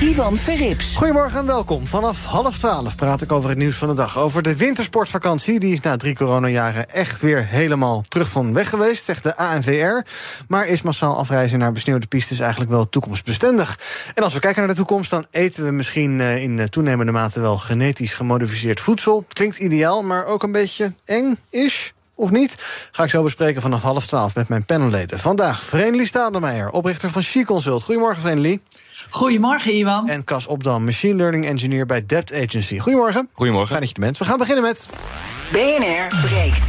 Ivan Verrips. Goedemorgen en welkom. Vanaf half twaalf praat ik over het nieuws van de dag. Over de wintersportvakantie. Die is na drie coronajaren echt weer helemaal terug van weg geweest, zegt de ANVR. Maar is massaal afreizen naar besneeuwde pistes eigenlijk wel toekomstbestendig? En als we kijken naar de toekomst, dan eten we misschien eh, in toenemende mate wel genetisch gemodificeerd voedsel. Klinkt ideaal, maar ook een beetje eng is of niet? Ga ik zo bespreken vanaf half twaalf met mijn panelleden. Vandaag Vreemdelie Stadelmeijer, oprichter van She Consult. Goedemorgen, Vreemdelie. Goedemorgen, Iwan. En Cas Opdam, Machine Learning Engineer bij Debt Agency. Goedemorgen. Goedemorgen. Fijn dat je er bent. We gaan beginnen met... BNR breekt.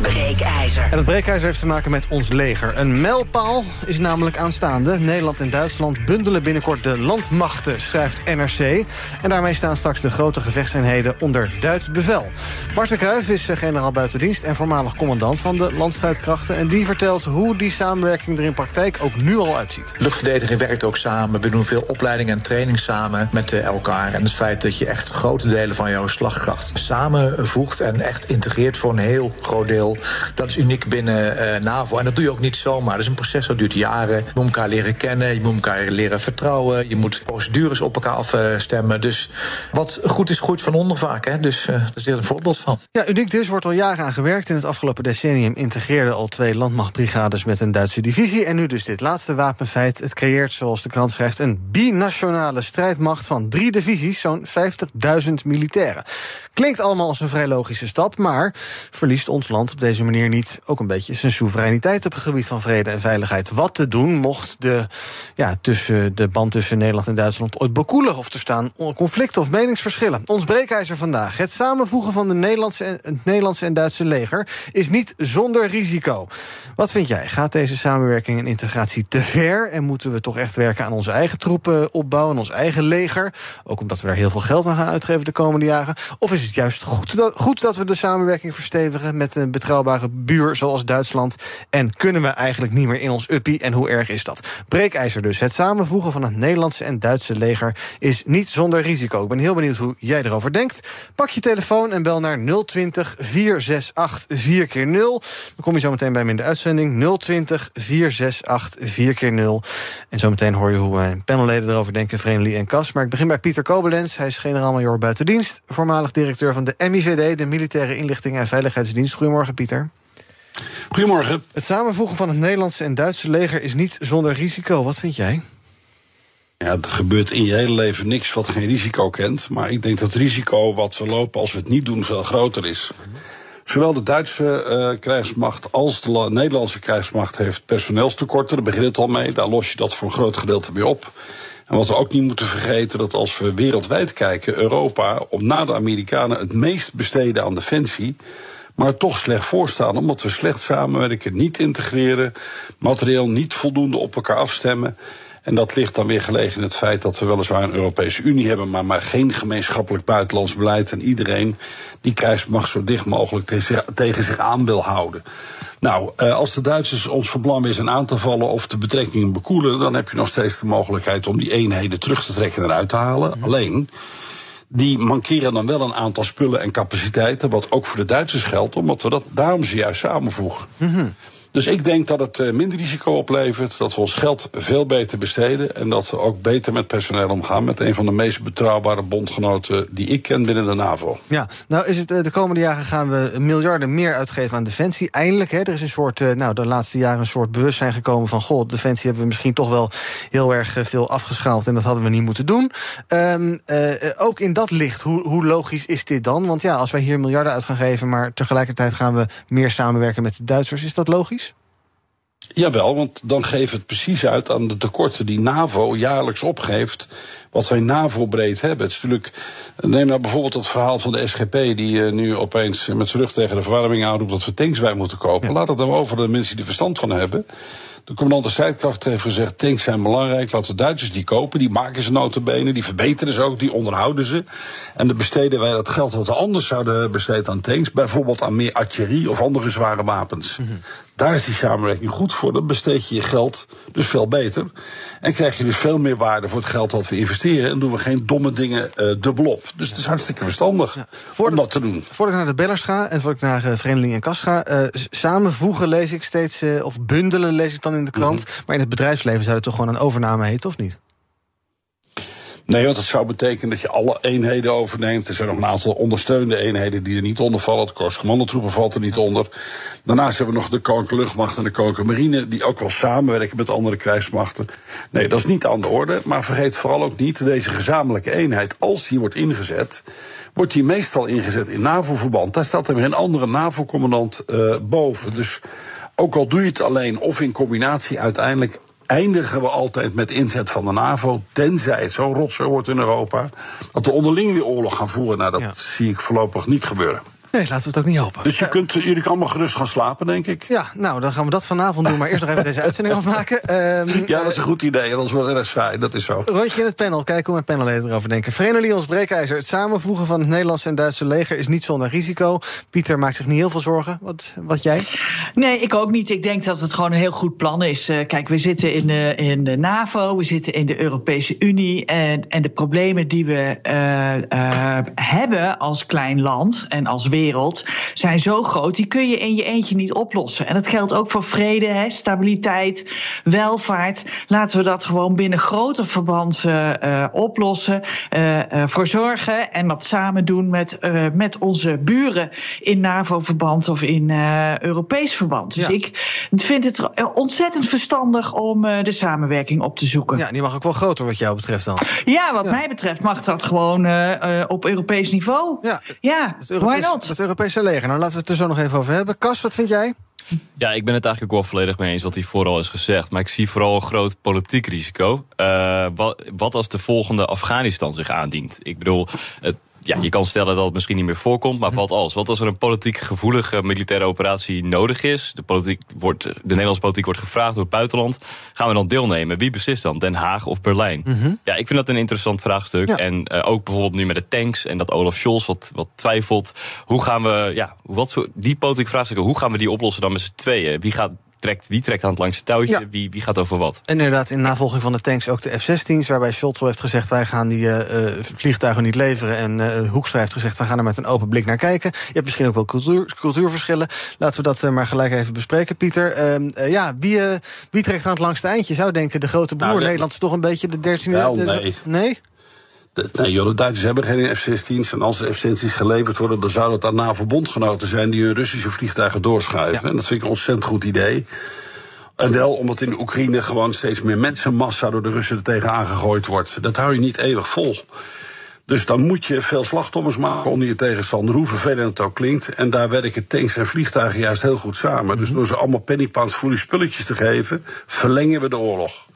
Breekijzer. En het breekijzer heeft te maken met ons leger. Een mijlpaal is namelijk aanstaande. Nederland en Duitsland bundelen binnenkort de landmachten, schrijft NRC. En daarmee staan straks de grote gevechtseenheden onder Duits bevel. Bart de Kruijf is eh, generaal buitendienst en voormalig commandant van de landstrijdkrachten. En die vertelt hoe die samenwerking er in praktijk ook nu al uitziet. Luchtverdediging werkt ook samen. We doen veel opleiding en training samen met eh, elkaar. En het feit dat je echt grote delen van jouw slagkracht samenvoegt en echt integreert voor een heel groot deel dat is uniek binnen uh, NAVO. En dat doe je ook niet zomaar. Dat is een proces dat duurt jaren. Je moet elkaar leren kennen, je moet elkaar leren vertrouwen. Je moet procedures op elkaar afstemmen. Dus wat goed is, goed van onder vaak. Hè? Dus uh, daar is dit een voorbeeld van. Ja, uniek dus wordt al jaren aan gewerkt. In het afgelopen decennium integreerden al twee landmachtbrigades met een Duitse divisie. En nu dus dit laatste wapenfeit. Het creëert, zoals de krant schrijft, een binationale strijdmacht van drie divisies, zo'n 50.000 militairen. Klinkt allemaal als een vrij logische stap, maar verliest ons land op deze manier niet ook een beetje zijn soevereiniteit op het gebied van vrede en veiligheid? Wat te doen mocht de, ja, tussen, de band tussen Nederland en Duitsland ooit bekoelen of er staan conflicten of meningsverschillen? Ons breekijzer vandaag. Het samenvoegen van de Nederlandse en, het Nederlandse en Duitse leger is niet zonder risico. Wat vind jij? Gaat deze samenwerking en integratie te ver? En moeten we toch echt werken aan onze eigen troepen opbouwen, ons eigen leger? Ook omdat we daar heel veel geld aan gaan uitgeven de komende jaren. Of is het juist goed dat, goed dat we de samenwerking verstevigen met een betrouwbare buur zoals Duitsland? En kunnen we eigenlijk niet meer in ons uppie? En hoe erg is dat? Breekijzer dus. Het samenvoegen van het Nederlandse en Duitse leger is niet zonder risico. Ik ben heel benieuwd hoe jij erover denkt. Pak je telefoon en bel naar 020 468 4 keer 0 Dan kom je zo meteen bij me in de uitzending. 020 468 4 keer 0 En zometeen hoor je hoe mijn panelleden erover denken, Vreemdelie en Kas. Maar ik begin bij Pieter Kobelens. Hij is generaal-major buitendienst, voormalig directeur van de MIVD, de Militaire Inlichting en Veiligheidsdienst. Goedemorgen, Pieter. Goedemorgen. Het samenvoegen van het Nederlandse en Duitse leger is niet zonder risico. Wat vind jij? Ja, er gebeurt in je hele leven niks wat geen risico kent. Maar ik denk dat het risico wat we lopen als we het niet doen veel groter is. Zowel de Duitse uh, krijgsmacht als de Nederlandse krijgsmacht heeft personeelstekorten. Daar begint het al mee. Daar los je dat voor een groot gedeelte mee op. En wat we ook niet moeten vergeten, dat als we wereldwijd kijken, Europa op na de Amerikanen het meest besteden aan defensie maar toch slecht voorstaan. Omdat we slecht samenwerken, niet integreren, materieel niet voldoende op elkaar afstemmen. En dat ligt dan weer gelegen in het feit dat we weliswaar een Europese Unie hebben, maar, maar geen gemeenschappelijk buitenlands beleid. En iedereen die krijgsmacht zo dicht mogelijk tegen zich aan wil houden. Nou, eh, als de Duitsers ons van plan zijn aan te vallen of de betrekkingen bekoelen, dan heb je nog steeds de mogelijkheid om die eenheden terug te trekken en eruit te halen. Alleen die mankeren dan wel een aantal spullen en capaciteiten, wat ook voor de Duitsers geldt, omdat we dat daarom ze juist samenvoegen. Mm dus ik denk dat het eh, minder risico oplevert, dat we ons geld veel beter besteden en dat we ook beter met personeel omgaan met een van de meest betrouwbare bondgenoten die ik ken binnen de NAVO. Ja, nou is het eh, de komende jaren gaan we miljarden meer uitgeven aan defensie. Eindelijk, hè, er is een soort, eh, nou de laatste jaren een soort bewustzijn gekomen van goh, defensie hebben we misschien toch wel heel erg veel afgeschaald en dat hadden we niet moeten doen. Uh, ook in dat licht, hoe, hoe logisch is dit dan? Want ja, als wij hier miljarden uit gaan geven, maar tegelijkertijd gaan we meer samenwerken met de Duitsers, is dat logisch? Jawel, want dan geeft het precies uit aan de tekorten die NAVO jaarlijks opgeeft. Wat wij NAVO-breed hebben. Het is natuurlijk. Neem nou bijvoorbeeld het verhaal van de SGP, die uh, nu opeens met zijn rug tegen de verwarming aanroept dat we tanks bij moeten kopen. Laat het dan over de mensen die er verstand van hebben. De commandant de strijdkracht heeft gezegd: tanks zijn belangrijk. Laten de Duitsers die kopen. Die maken ze notabene. Die verbeteren ze ook. Die onderhouden ze. En dan besteden wij dat geld wat we anders zouden besteden aan tanks. Bijvoorbeeld aan meer artillerie of andere zware wapens. Daar is die samenwerking goed voor. Dan besteed je je geld dus veel beter. En krijg je dus veel meer waarde voor het geld wat we investeren. En doen we geen domme dingen uh, dubbelop. Dus het is hartstikke verstandig ja. om dat te doen. Voordat ik naar de bellers ga en voordat ik naar uh, en Kas ga... Uh, samenvoegen lees ik steeds, of bundelen lees ik dan in de krant. Mm -hmm. Maar in het bedrijfsleven zou het toch gewoon een overname heten, of niet? Nee, want dat zou betekenen dat je alle eenheden overneemt. Er zijn nog een aantal ondersteunende eenheden die er niet onder vallen. De Korps Commandotroepen valt er niet onder. Daarnaast hebben we nog de Koninklijke Luchtmacht en de Koninklijke Marine... die ook wel samenwerken met andere krijgsmachten. Nee, dat is niet aan de orde. Maar vergeet vooral ook niet, deze gezamenlijke eenheid... als die wordt ingezet, wordt die meestal ingezet in NAVO-verband. Daar staat er weer een andere NAVO-commandant uh, boven. Dus ook al doe je het alleen of in combinatie... uiteindelijk eindigen we altijd met inzet van de NAVO. Tenzij het zo rotzooi wordt in Europa. Dat we onderling weer oorlog gaan voeren. Nou, dat ja. zie ik voorlopig niet gebeuren. Nee, laten we het ook niet hopen. Dus je kunt, jullie kunnen allemaal gerust gaan slapen, denk ik. Ja, nou, dan gaan we dat vanavond doen. Maar eerst nog even deze uitzending afmaken. Um, ja, dat is een goed idee. Anders wordt het erg saai. Dat is zo. Rondje in het panel. Kijken hoe mijn panelleden erover denken. Verenigde Lions Breekijzer. Het samenvoegen van het Nederlandse en Duitse leger is niet zonder risico. Pieter maakt zich niet heel veel zorgen. Wat, wat jij? Nee, ik ook niet. Ik denk dat het gewoon een heel goed plan is. Uh, kijk, we zitten in de, in de NAVO. We zitten in de Europese Unie. En, en de problemen die we uh, uh, hebben als klein land en als wereld zijn zo groot, die kun je in je eentje niet oplossen. En dat geldt ook voor vrede, hè, stabiliteit, welvaart. Laten we dat gewoon binnen groter verband uh, uh, oplossen, uh, voor zorgen en dat samen doen met, met onze buren in NAVO-verband of in Europees verband. Dus ja. ik vind het ontzettend verstandig om de samenwerking op te zoeken. Ja, die mag ook wel groter wat jou betreft dan. Ja, wat ja. mij betreft mag dat gewoon op Europees niveau. Ja, ja why not? Het Europese leger. Nou, laten we het er zo nog even over hebben. Kas, wat vind jij? Ja, ik ben het eigenlijk wel volledig mee eens wat hij vooral is gezegd. Maar ik zie vooral een groot politiek risico. Uh, wat, wat, als de volgende Afghanistan zich aandient? Ik bedoel, het, ja, je kan stellen dat het misschien niet meer voorkomt, maar wat als? Wat als er een politiek gevoelige militaire operatie nodig is? De, politiek wordt, de Nederlandse politiek wordt gevraagd door het buitenland. Gaan we dan deelnemen? Wie beslist dan? Den Haag of Berlijn? Mm -hmm. Ja, ik vind dat een interessant vraagstuk. Ja. En uh, ook bijvoorbeeld nu met de tanks en dat Olaf Scholz wat, wat twijfelt. Hoe gaan we, ja, wat voor, die politieke vraagstukken, hoe gaan we die oplossen dan met z'n tweeën? Wie gaat trekt, wie trekt aan het langste touwtje? Ja. Wie, wie gaat over wat? En inderdaad, in navolging van de tanks ook de F-16's... waarbij Scholz heeft gezegd, wij gaan die uh, vliegtuigen niet leveren... en uh, Hoekstra heeft gezegd, we gaan er met een open blik naar kijken. Je hebt misschien ook wel cultuur, cultuurverschillen. Laten we dat uh, maar gelijk even bespreken, Pieter. Uh, ja, wie, wie trekt aan het langste eindje? Je zou denken, de grote broer nou, de... Nederland is toch een beetje de dertiende... Wel, nee. nee? De, nee, joh, de Duitsers hebben geen F-16's. En als er F-16's geleverd worden, dan zou dat aan NAVO-bondgenoten zijn die hun Russische vliegtuigen doorschuiven. Ja. En dat vind ik een ontzettend goed idee. En wel omdat in de Oekraïne gewoon steeds meer mensenmassa door de Russen er tegenaan gegooid wordt. Dat hou je niet eeuwig vol. Dus dan moet je veel slachtoffers maken onder je tegenstander, hoe vervelend het ook klinkt. En daar werken tanks en vliegtuigen juist heel goed samen. Dus door ze allemaal pennypounds voor die spulletjes te geven, verlengen we de oorlog.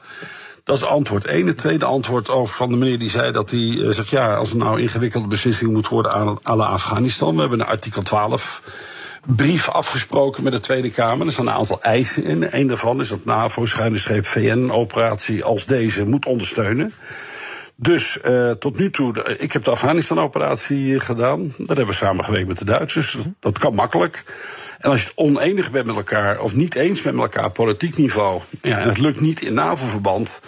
Dat is antwoord 1. Het tweede antwoord van de meneer die zei dat hij uh, zegt: ja, als er nou ingewikkelde beslissing moet worden aan alle Afghanistan. We hebben een artikel 12 brief afgesproken met de Tweede Kamer. Er staan een aantal eisen in. Eén daarvan is dat NAVO, schuine streep VN, operatie als deze moet ondersteunen. Dus uh, tot nu toe, ik heb de Afghanistan-operatie gedaan. Daar hebben we samengewerkt met de Duitsers. Dat kan makkelijk. En als je het onenig bent met elkaar, of niet eens bent met elkaar, politiek niveau, ja, en het lukt niet in NAVO-verband.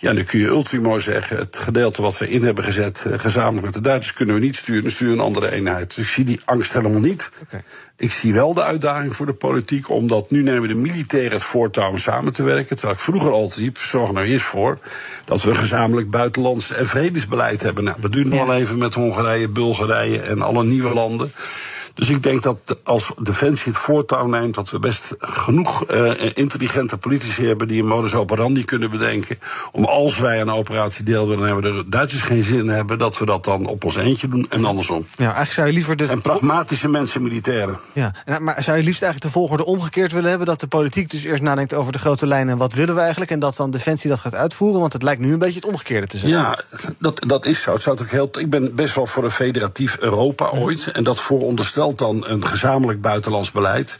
Ja, dan kun je ultimo zeggen, het gedeelte wat we in hebben gezet, uh, gezamenlijk met de Duitsers, kunnen we niet sturen, dan sturen we een andere eenheid. Dus ik zie die angst helemaal niet. Okay. Ik zie wel de uitdaging voor de politiek, omdat nu nemen de militairen het voortouw om samen te werken. Terwijl ik vroeger altijd riep, zorg nou eerst voor dat we een gezamenlijk buitenlands en vredesbeleid hebben. Nou, dat duurt nog wel even met Hongarije, Bulgarije en alle nieuwe landen. Dus ik denk dat als Defensie het voortouw neemt, dat we best genoeg uh, intelligente politici hebben die een modus operandi kunnen bedenken. Om als wij een operatie deel willen hebben, de Duitsers geen zin in hebben, dat we dat dan op ons eentje doen en andersom. Ja, eigenlijk zou je liever de. En pragmatische mensen, militairen. Ja, maar zou je liefst eigenlijk de volgorde omgekeerd willen hebben? Dat de politiek dus eerst nadenkt over de grote lijnen en wat willen we eigenlijk? En dat dan Defensie dat gaat uitvoeren? Want het lijkt nu een beetje het omgekeerde te zijn. Ja, dat, dat is zo. Het zou heel, ik ben best wel voor een federatief Europa ooit. En dat vooronderstelt dan een gezamenlijk buitenlands beleid.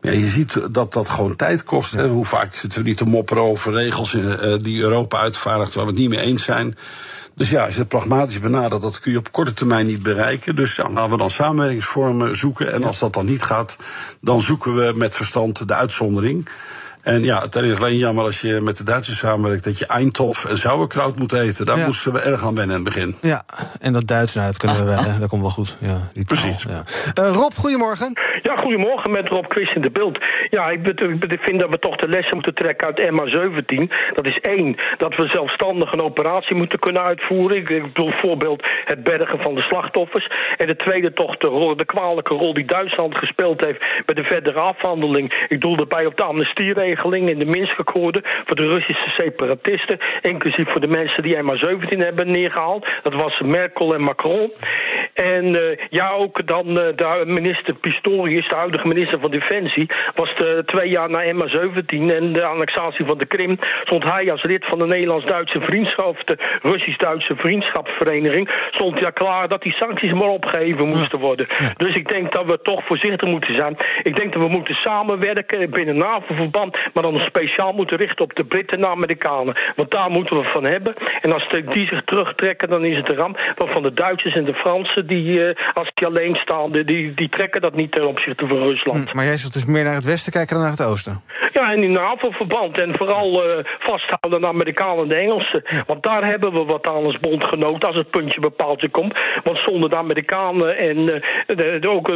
Ja, je ziet dat dat gewoon tijd kost. Hè. Hoe vaak zitten we niet te mopperen over regels uh, die Europa uitvaardigt waar we het niet mee eens zijn. Dus ja, als je het pragmatisch benadert, dat kun je op korte termijn niet bereiken. Dus ja, laten we dan samenwerkingsvormen zoeken. En als dat dan niet gaat, dan zoeken we met verstand de uitzondering. En ja, het is alleen jammer als je met de Duitsers samenwerkt dat je Eindhof en sauerkraut moet eten. Daar moesten we erg aan wennen in het begin. Ja, en dat Duits, nou, dat kunnen we wel. Hè. Dat komt wel goed. Ja, die Precies. Ja. Uh, Rob, goedemorgen. Ja, goedemorgen met Rob Quist in de beeld. Ja, ik, ik vind dat we toch de lessen moeten trekken uit MA17. Dat is één, dat we zelfstandig een operatie moeten kunnen uitvoeren. Ik bedoel bijvoorbeeld het bergen van de slachtoffers. En de tweede toch de, kwalijke rol die Duitsland gespeeld heeft bij de verdere afhandeling. Ik bedoel daarbij op de amnestieregeling in de Minsk-akkoorden voor de Russische separatisten. Inclusief voor de mensen die MA17 hebben neergehaald. Dat was Merkel en Macron. En uh, ja, ook dan uh, de minister Pistorius, de huidige minister van Defensie, was de twee jaar na MA17 en de annexatie van de Krim, stond hij als lid van de Nederlands-Duitse vriendschap, of de Russisch-Duitse vriendschapsvereniging, stond ja klaar dat die sancties maar opgeheven moesten worden. Dus ik denk dat we toch voorzichtig moeten zijn. Ik denk dat we moeten samenwerken binnen NAVO-verband, maar dan speciaal moeten richten op de Britten en de Amerikanen. Want daar moeten we van hebben. En als die zich terugtrekken, dan is het een ramp. Maar van de Duitsers en de Fransen, die, uh, als die alleen staan, die, die trekken dat niet ten opzichte van Rusland. Hm, maar jij zult dus meer naar het westen kijken dan naar het oosten? Ja, en in NAVO-verband. En vooral uh, vasthouden aan de Amerikanen en de Engelsen. Want daar hebben we wat aan als bondgenoot als het puntje bepaaltje komt. Want zonder de Amerikanen en uh, de, de, ook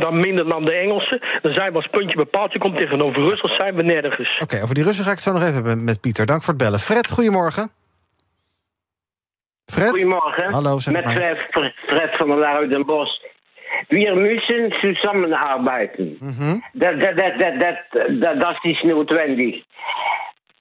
dan minder dan de Engelsen... dan zijn we als puntje bepaaltje komt tegenover Rusland zijn we nergens. Oké, okay, over die Russen ga ik het zo nog even hebben met Pieter. Dank voor het bellen. Fred, goedemorgen. Fred? Goedemorgen. Hallo, zeg Met Fred, Fred van der Laar uit Den Bosch. Wir müssen zusammenarbeiten. Mhm. Dat, dat, dat, dat, dat, dat, dat is notwendig.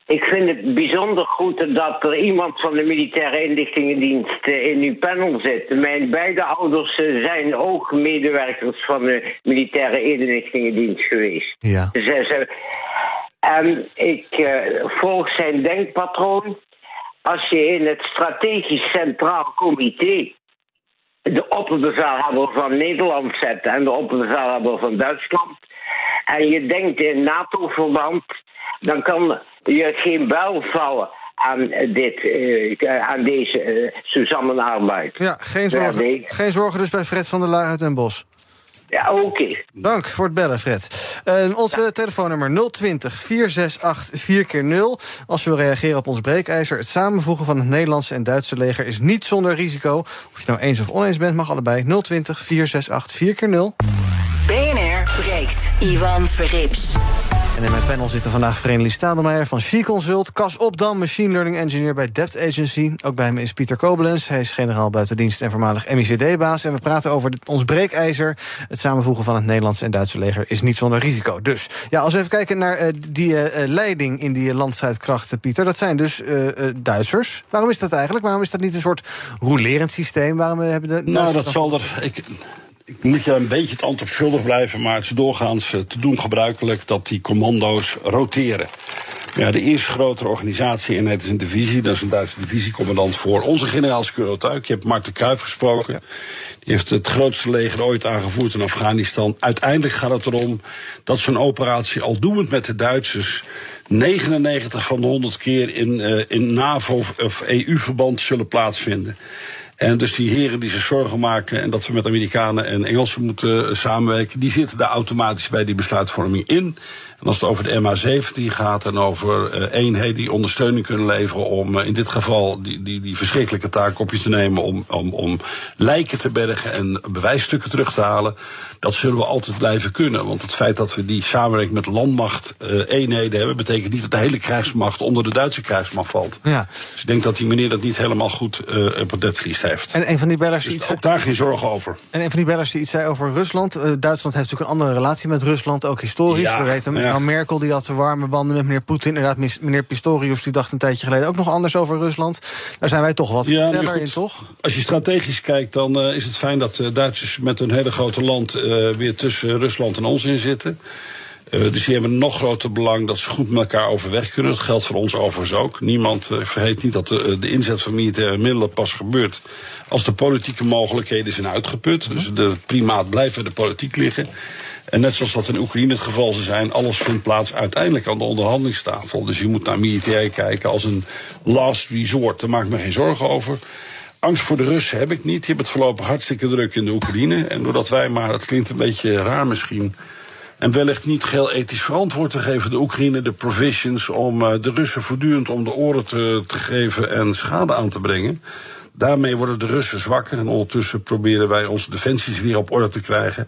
Ik vind het bijzonder goed dat er iemand van de militaire inlichtingendienst in uw panel zit. Mijn beide ouders zijn ook medewerkers van de militaire inlichtingendienst geweest. Ja. Ze, ze, en ik uh, volg zijn denkpatroon. Als je in het strategisch centraal comité de opperbevelhebber van Nederland zet en de opperbevelhebber van Duitsland. En je denkt in NATO-verband, dan kan je geen bel vallen aan, dit, uh, aan deze uh. Ja, geen zorgen, geen zorgen dus bij Fred van der Laar uit Den Bosch. Ja, oké. Okay. Dank voor het bellen, Fred. Uh, onze ja. telefoonnummer 020 468 4 keer 0 Als je wil reageren op ons breekijzer... het samenvoegen van het Nederlandse en Duitse leger is niet zonder risico. Of je nou eens of oneens bent, mag allebei. 020 468 4 keer 0 BNR breekt. Ivan Verrips. En in mijn panel zitten vandaag Vereniging Stadelmeijer van She Consult... Cas Opdam, Machine Learning Engineer bij Debt Agency. Ook bij me is Pieter Kobelens. Hij is generaal buitendienst en voormalig MIVD-baas. En we praten over ons breekijzer. Het samenvoegen van het Nederlandse en Duitse leger is niet zonder risico. Dus ja, als we even kijken naar uh, die uh, leiding in die landstrijdkrachten, Pieter... dat zijn dus uh, Duitsers. Waarom is dat eigenlijk? Waarom is dat niet een soort rolerend systeem? Waarom hebben de nou, dat zal er... Ik, ik moet je een beetje het antwoord schuldig blijven, maar het is doorgaans te doen gebruikelijk dat die commando's roteren. Ja, de eerste grotere organisatie en het is een divisie. Dat is een Duitse divisiecommandant voor onze generaal. Je hebt Marten Kruijf gesproken. Die heeft het grootste leger ooit aangevoerd in Afghanistan. Uiteindelijk gaat het erom dat zo'n operatie, al doend met de Duitsers... 99 van de 100 keer in, uh, in NAVO- of EU-verband zullen plaatsvinden. En dus die heren die zich zorgen maken en dat we met Amerikanen en Engelsen moeten samenwerken, die zitten daar automatisch bij die besluitvorming in. En als het over de MH17 gaat en over uh, eenheden die ondersteuning kunnen leveren om uh, in dit geval die, die, die verschrikkelijke taak op je te nemen om, om, om lijken te bergen en bewijsstukken terug te halen, dat zullen we altijd blijven kunnen. Want het feit dat we die samenwerking met landmacht uh, eenheden hebben, betekent niet dat de hele krijgsmacht onder de Duitse krijgsmacht valt. Ja. Dus ik denk dat die meneer dat niet helemaal goed op het netvlies heeft. En een van die bellers dus iets ook daar geen zorgen over. En een van die bellers die iets zei over Rusland. Duitsland heeft natuurlijk een andere relatie met Rusland, ook historisch. Ja, we weten ja. Mevrouw Merkel die had warme banden met meneer Poetin. Inderdaad, meneer Pistorius die dacht een tijdje geleden ook nog anders over Rusland. Daar zijn wij toch wat Ja, feller in, toch? Als je strategisch kijkt, dan uh, is het fijn dat uh, Duitsers met een hele grote land uh, weer tussen Rusland en ons in zitten. Uh, dus die hebben een nog groter belang dat ze goed met elkaar overweg kunnen. Dat geldt voor ons overigens ook. Niemand uh, vergeet niet dat de, de, inzet van militaire middelen pas gebeurt als de politieke mogelijkheden zijn uitgeput. Dus de primaat blijft bij de politiek liggen. En net zoals dat in Oekraïne het geval zou zijn, alles vindt plaats uiteindelijk aan de onderhandelingstafel. Dus je moet naar militair kijken als een last resort. Daar maak ik me geen zorgen over. Angst voor de Russen heb ik niet. Die hebben het voorlopig hartstikke druk in de Oekraïne. En doordat wij maar, dat klinkt een beetje raar misschien. En wellicht niet geheel ethisch verantwoord te geven, de Oekraïne de provisions om uh, de Russen voortdurend om de oren te, te geven en schade aan te brengen. Daarmee worden de Russen zwakker en ondertussen proberen wij onze defensies weer op orde te krijgen.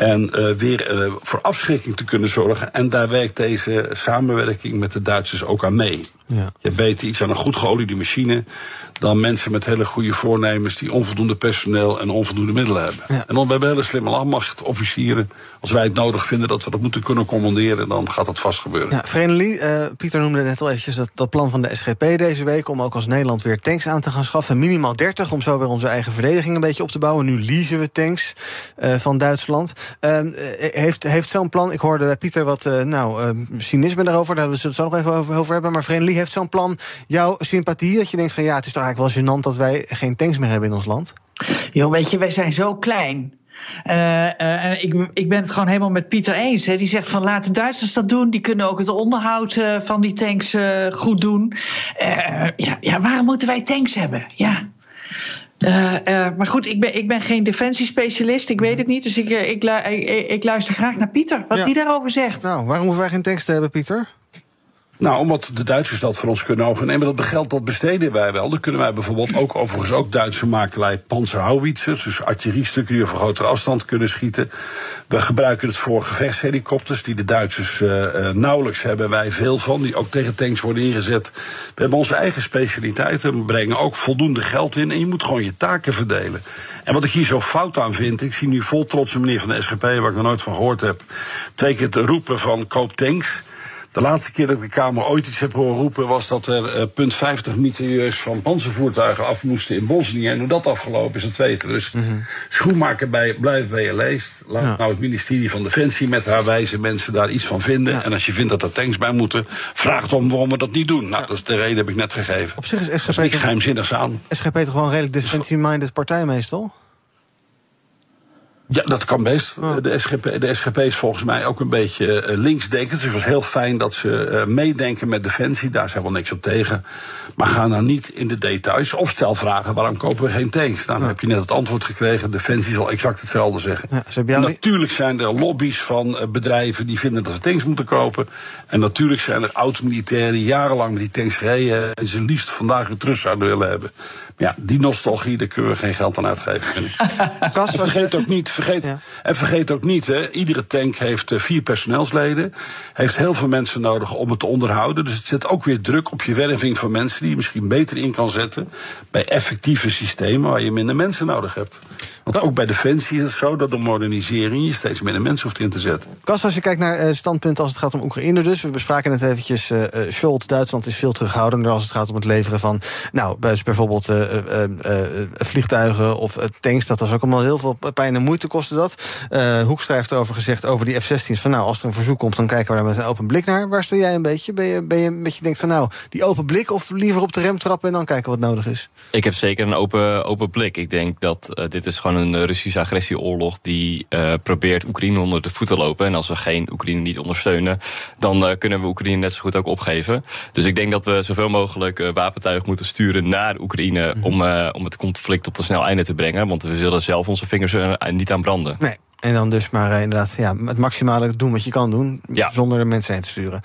En uh, weer uh, voor afschrikking te kunnen zorgen. En daar werkt deze samenwerking met de Duitsers ook aan mee. Ja. Je weet iets aan een goed geoliede machine dan mensen met hele goede voornemens die onvoldoende personeel en onvoldoende middelen hebben. Ja. En dan we hebben hele slimme landmacht, officieren. Als wij het nodig vinden dat we dat moeten kunnen commanderen, dan gaat dat vast gebeuren. Ja, Vrenelie, uh, Pieter noemde net al eventjes dat, dat plan van de SGP deze week om ook als Nederland weer tanks aan te gaan schaffen. Minimaal 30 om zo weer onze eigen verdediging een beetje op te bouwen. Nu leasen we tanks uh, van Duitsland. Uh, heeft heeft zo'n plan, ik hoorde Pieter wat nou, cynisme daarover, daar zullen we het zo nog even over, hebben. Maar Vrenelie, heeft zo'n plan jouw sympathie? Dat je denkt van ja, het is toch eigenlijk wel gênant dat wij geen tanks meer hebben in ons land? Jo, weet je, wij zijn zo klein. Uh, ik, ik, ben het gewoon helemaal met Pieter eens. Hè. Die zegt van laat de Duitsers dat doen. Die kunnen ook het onderhoud van die tanks goed doen. ja, ja, waarom moeten wij tanks hebben? Ja. Maar goed, ik ben, ik ben geen defensiespecialist. Ik weet het niet. Dus ik, ik, ik luister graag naar Pieter. Wat ja. hij daarover zegt. Nou, waarom hoeven wij geen tanks te hebben, Pieter? Nou, omdat de Duitsers dat van ons kunnen overnemen. Dat geld dat besteden wij wel. Dan kunnen wij bijvoorbeeld ook overigens ook Duitse makelij panzerhouwitsers. Dus artilleriestukken die over grotere afstand kunnen schieten. We gebruiken het voor gevechtshelikopters die de Duitsers uh, uh, nauwelijks hebben. Wij veel van, die ook tegen tanks worden ingezet. We hebben onze eigen specialiteiten. We brengen ook voldoende geld in. En je moet gewoon je taken verdelen. En wat ik hier zo fout aan vind. Ik zie nu vol trots een meneer van de SGP, waar ik nog nooit van gehoord heb. Twee te roepen van koop tanks. De laatste keer dat ik de Kamer ooit iets heb horen roepen... was dat er uh, punt 50 mitrailleurs van panzervoertuigen af moesten in Bosnië. En hoe dat afgelopen is, het weten. Dus mm -hmm. schoenmaker bij, blijf bij je leest. Laat ja. nou het ministerie van Defensie met haar wijze mensen daar iets van vinden. Ja. En als je vindt dat er tanks bij moeten, vraag dan waarom we dat niet doen. Nou, dat is de reden heb ik net gegeven. Op zich is SGP... niks geheimzinnigs aan. SGP toch gewoon redelijk defensie-minded partij meestal? Ja, dat kan best. De, SGP, de SGP is volgens mij ook een beetje uh, linksdenkend. Dus het was heel fijn dat ze uh, meedenken met Defensie. Daar zijn wel niks op tegen. Maar ga nou niet in de details. Of stel vragen, waarom kopen we geen tanks? Nou, dan heb je net het antwoord gekregen. Defensie zal exact hetzelfde zeggen. Ja, natuurlijk zijn er lobby's van uh, bedrijven die vinden dat we tanks moeten kopen. En natuurlijk zijn er oud-militairen die jarenlang met die tanks gereden... en ze liefst vandaag weer terug zouden willen hebben. Ja, die nostalgie, daar kunnen we geen geld aan uitgeven. Kas, vergeet ook niet, vergeet, ja. en vergeet ook niet, hè, iedere tank heeft uh, vier personeelsleden. Heeft heel veel mensen nodig om het te onderhouden. Dus het zet ook weer druk op je werving van mensen die je misschien beter in kan zetten. Bij effectieve systemen waar je minder mensen nodig hebt. Want ook bij Defensie is het zo dat door modernisering je steeds minder mensen hoeft in te zetten. Kas, als je kijkt naar uh, standpunt als het gaat om Oekraïne dus. We bespraken het eventjes, uh, Scholz, Duitsland is veel terughoudender als het gaat om het leveren van, nou, bijvoorbeeld uh, uh, vliegtuigen of tanks. Dat was ook allemaal heel veel pijn en moeite kostte dat. Hoekstra heeft erover gezegd over die F-16's. Van nou, als er een verzoek komt, dan kijken we daar met een open blik naar. Waar sta jij een beetje? Ben je, ben je een beetje denkt van nou, die open blik of liever op de rem trappen en dan kijken wat nodig is? Ik heb zeker een open, open blik. Ik denk dat dit is gewoon een Russische agressieoorlog die probeert Oekraïne onder de voet te lopen. En als we geen Oekraïne niet ondersteunen, dan kunnen we Oekraïne net zo goed ook opgeven. Dus ik denk dat we zoveel mogelijk wapentuig moeten sturen naar Oekraïne om, uh, om het conflict tot een snel einde te brengen. Want we zullen zelf onze vingers er niet aan branden. Nee. En dan dus maar uh, inderdaad ja, het maximale doen wat je kan doen. Ja. Zonder de mensen heen te sturen.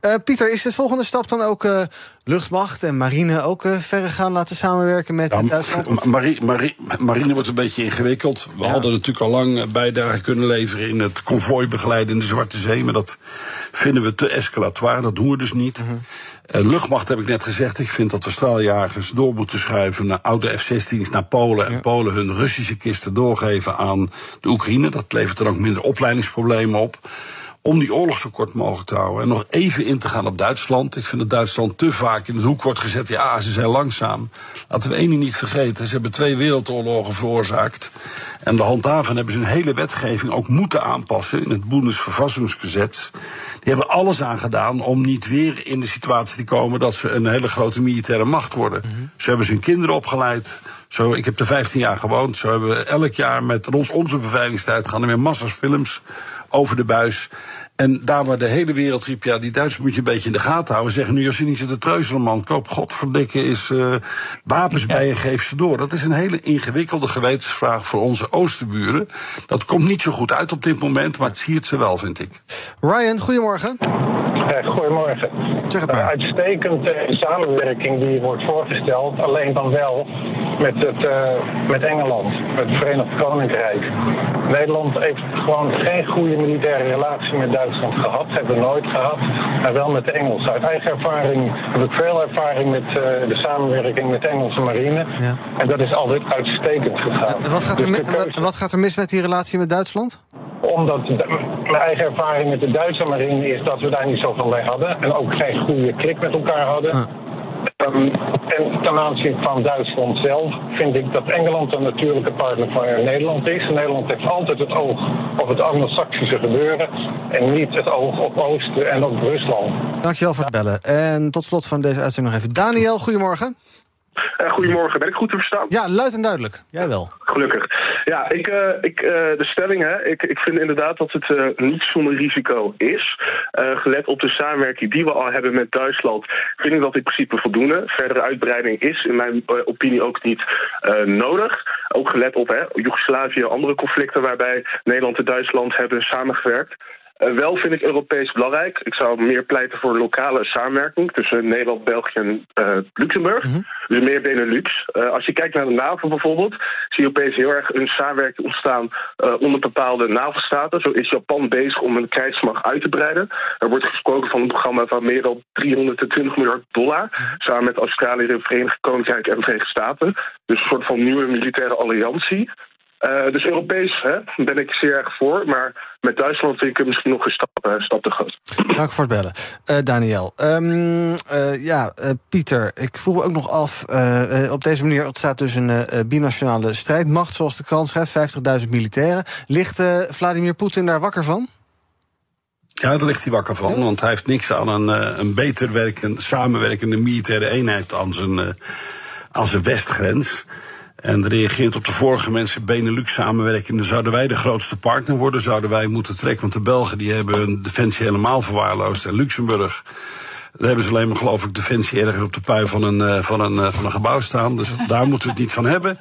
Uh, Pieter, is de volgende stap dan ook uh, luchtmacht en marine ook verder gaan laten samenwerken met ja, Duitsland? Marine, marine, marine wordt een beetje ingewikkeld. We ja. hadden natuurlijk al lang bijdrage kunnen leveren in het konvooi begeleiden in de Zwarte Zee. Maar dat vinden we te escalatoire. Dat doen we dus niet. -huh. Uh, luchtmacht heb ik net gezegd. Ik vind dat de straaljagers door moeten schuiven naar oude F-16's naar Polen. En ja. Polen hun Russische kisten doorgeven aan de Oekraïne. Dat levert dan ook minder opleidingsproblemen op. om die oorlog zo kort mogelijk te houden. En nog even in te gaan op Duitsland. Ik vind dat Duitsland te vaak in het hoek wordt gezet. Ja, ze zijn langzaam. Laten we één ding niet vergeten. Ze hebben twee wereldoorlogen veroorzaakt. En de handhaven hebben ze een hele wetgeving ook moeten aanpassen in het Bundesverfassungsgesetz. Die hebben alles aan gedaan om niet weer in de situatie te komen dat ze een hele grote militaire macht worden. Hebben ze hun kinderen opgeleid. Zo, ik heb er 15 jaar gewoond. Zo hebben we elk jaar met ons, onze beveiligingstijd gaan er weer massa's films over de buis. En daar waar de hele wereld riep, ja, die Duitsers moet je een beetje in de gaten houden. Zeggen nu, als je niet zit te treuzelen, man, koop godverdikke is uh, wapens bij je, geef ze door. Dat is een hele ingewikkelde gewetensvraag voor onze oosterburen. Dat komt niet zo goed uit op dit moment, maar het siert ze wel, vind ik. Ryan, goedemorgen. Goedemorgen. Zeg het maar. uitstekend uh, samenwerking die wordt voorgesteld, alleen dan wel met, het, uh, met Engeland, met het Verenigd Koninkrijk. Nederland heeft gewoon geen goede militaire relatie met Duitsland gehad, hebben we nooit gehad, maar wel met de Engelsen. Uit eigen ervaring heb ik veel ervaring met uh, de samenwerking met de Engelse marine. Ja. En dat is altijd uitstekend gegaan. Wat gaat, er Dus keuze- wat- gaat er mis met die relatie met Duitsland? omdat mijn eigen ervaring met de Duitse marine is dat we daar niet zoveel mee hadden. En ook geen goede klik met elkaar hadden. Ah. Ehm, en ten aanzien van Duitsland zelf vind ik dat Engeland een natuurlijke partner van Nederland is. Nederland heeft altijd het oog op het Anglo-Saxische gebeuren. En niet het oog op Oosten en op Rusland. Dankjewel voor het bellen. En tot slot van deze uitzending nog even. Daniel, goedemorgen. Eh, goedemorgen, ben ik goed te verstaan? Ja, luid en duidelijk. Jij wel. Gelukkig. Ja, ik, eh, ik, eh, de stelling, hè, ik, ik vind inderdaad dat het niet zonder risico is. Gelet op de samenwerking die we al hebben met Duitsland, vind ik dat in principe voldoende. Verdere uitbreiding is in mijn opinie ook niet nodig. Ook gelet op hè, Joegoslavië en andere conflicten waarbij Nederland en Duitsland hebben samengewerkt. Eh, wel vind ik Europees belangrijk. Ik zou meer pleiten voor lokale samenwerking tussen Nederland, België en eh, Luxemburg. Dus meer Benelux. Eh, als je kijkt naar de NAVO bijvoorbeeld, zie je opeens heel erg een samenwerking ontstaan onder bepaalde NAVO-staten. Zo is Japan bezig om een krijgsmacht uit te breiden. Er wordt gesproken van een programma van meer dan 320 miljard dollar. Samen met Australië, het Verenigd Koninkrijk en de Verenigde Staten. Dus een soort van nieuwe militaire alliantie. Eh, dus Europees hè, ben ik zeer erg voor. Maar met Duitsland vind ik het misschien nog een stap, eh, stap te groot. Dank voor het bellen. Eh, Daniel. Ehm, eh, ja, eh, Pieter, ik vroeg me ook nog af. op deze manier ontstaat dus een eh, eh, binationale strijdmacht, zoals de krant schrijft, 50.000 militairen. Ligt eh, Vladimir Poetin daar wakker van? Ja, daar ligt hij wakker van, want hij heeft niks aan een, een beter werkend, samenwerkende militaire eenheid aan zijn, eh, aan zijn westgrens. En reageert op de vorige mensen Benelux samenwerking. Zouden wij de grootste partner worden? Zouden wij moeten trekken? Want de Belgen die hebben hun defensie helemaal verwaarloosd. En Luxemburg, daar hebben ze alleen maar geloof ik defensie ergens op de pui van een, eh, van een, eh, van een gebouw staan. Dus daar moeten we het niet van hebben.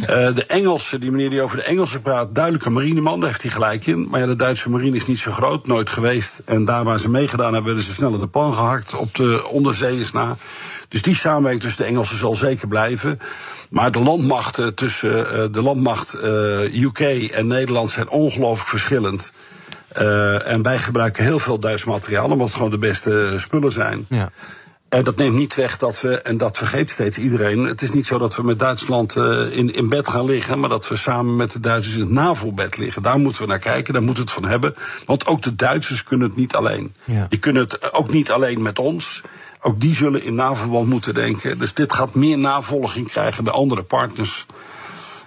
Eh, de Engelsen, die meneer die over de Engelsen praat, duidelijke marineman, daar heeft hij gelijk in. Maar ja, de Duitse marine is niet zo groot, nooit geweest. En daar waar ze meegedaan hebben, werden ze sneller de pan gehakt op de onderzeeërs na. Dus die samenwerking tussen de Engelsen zal zeker blijven. Maar de landmachten tussen eh, de landmacht eh, UK en Nederland zijn ongelooflijk verschillend. Eh, en wij gebruiken heel veel Duits materiaal, omdat het gewoon de beste spullen zijn. Ja. En dat neemt niet weg dat we, en dat vergeet steeds iedereen. Het is niet zo dat we met Duitsland in, in bed gaan liggen, maar dat we samen met de Duitsers in het NAVO-bed liggen. Daar moeten we naar kijken, daar moeten we het van hebben. Want ook de Duitsers kunnen het niet alleen. Ja. Die kunnen het ook niet alleen met ons. Ook die zullen in NAVO-verband moeten denken. Dus dit gaat meer navolging krijgen bij andere partners.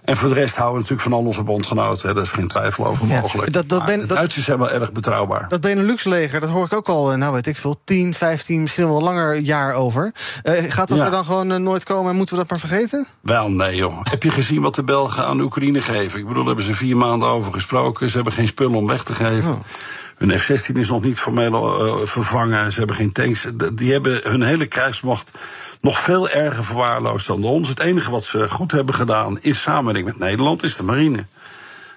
En voor de rest houden we natuurlijk van al onze bondgenoten. Hè. Daar is geen twijfel over Ja, mogelijk. dat- dat Maar ben- de dat- Duitsers zijn wel erg betrouwbaar. Dat Benelux-leger, dat hoor ik ook al, eh, nou weet ik veel, 10, 15, misschien wel langer jaar over. Eh, gaat dat Ja. er dan gewoon eh, nooit komen en moeten we dat maar vergeten? Wel, nee joh. Heb je gezien wat de Belgen aan Oekraïne geven? Ik bedoel, hebben ze vier maanden over gesproken. Ze hebben geen spullen om weg te geven. Oh. Hun F-16 is nog niet formeel eh, vervangen. Ze hebben geen tanks. Die hebben hun hele krijgsmacht nog veel erger verwaarloosd dan ons. Het enige wat ze goed hebben gedaan is samenwerking met Nederland, is de marine.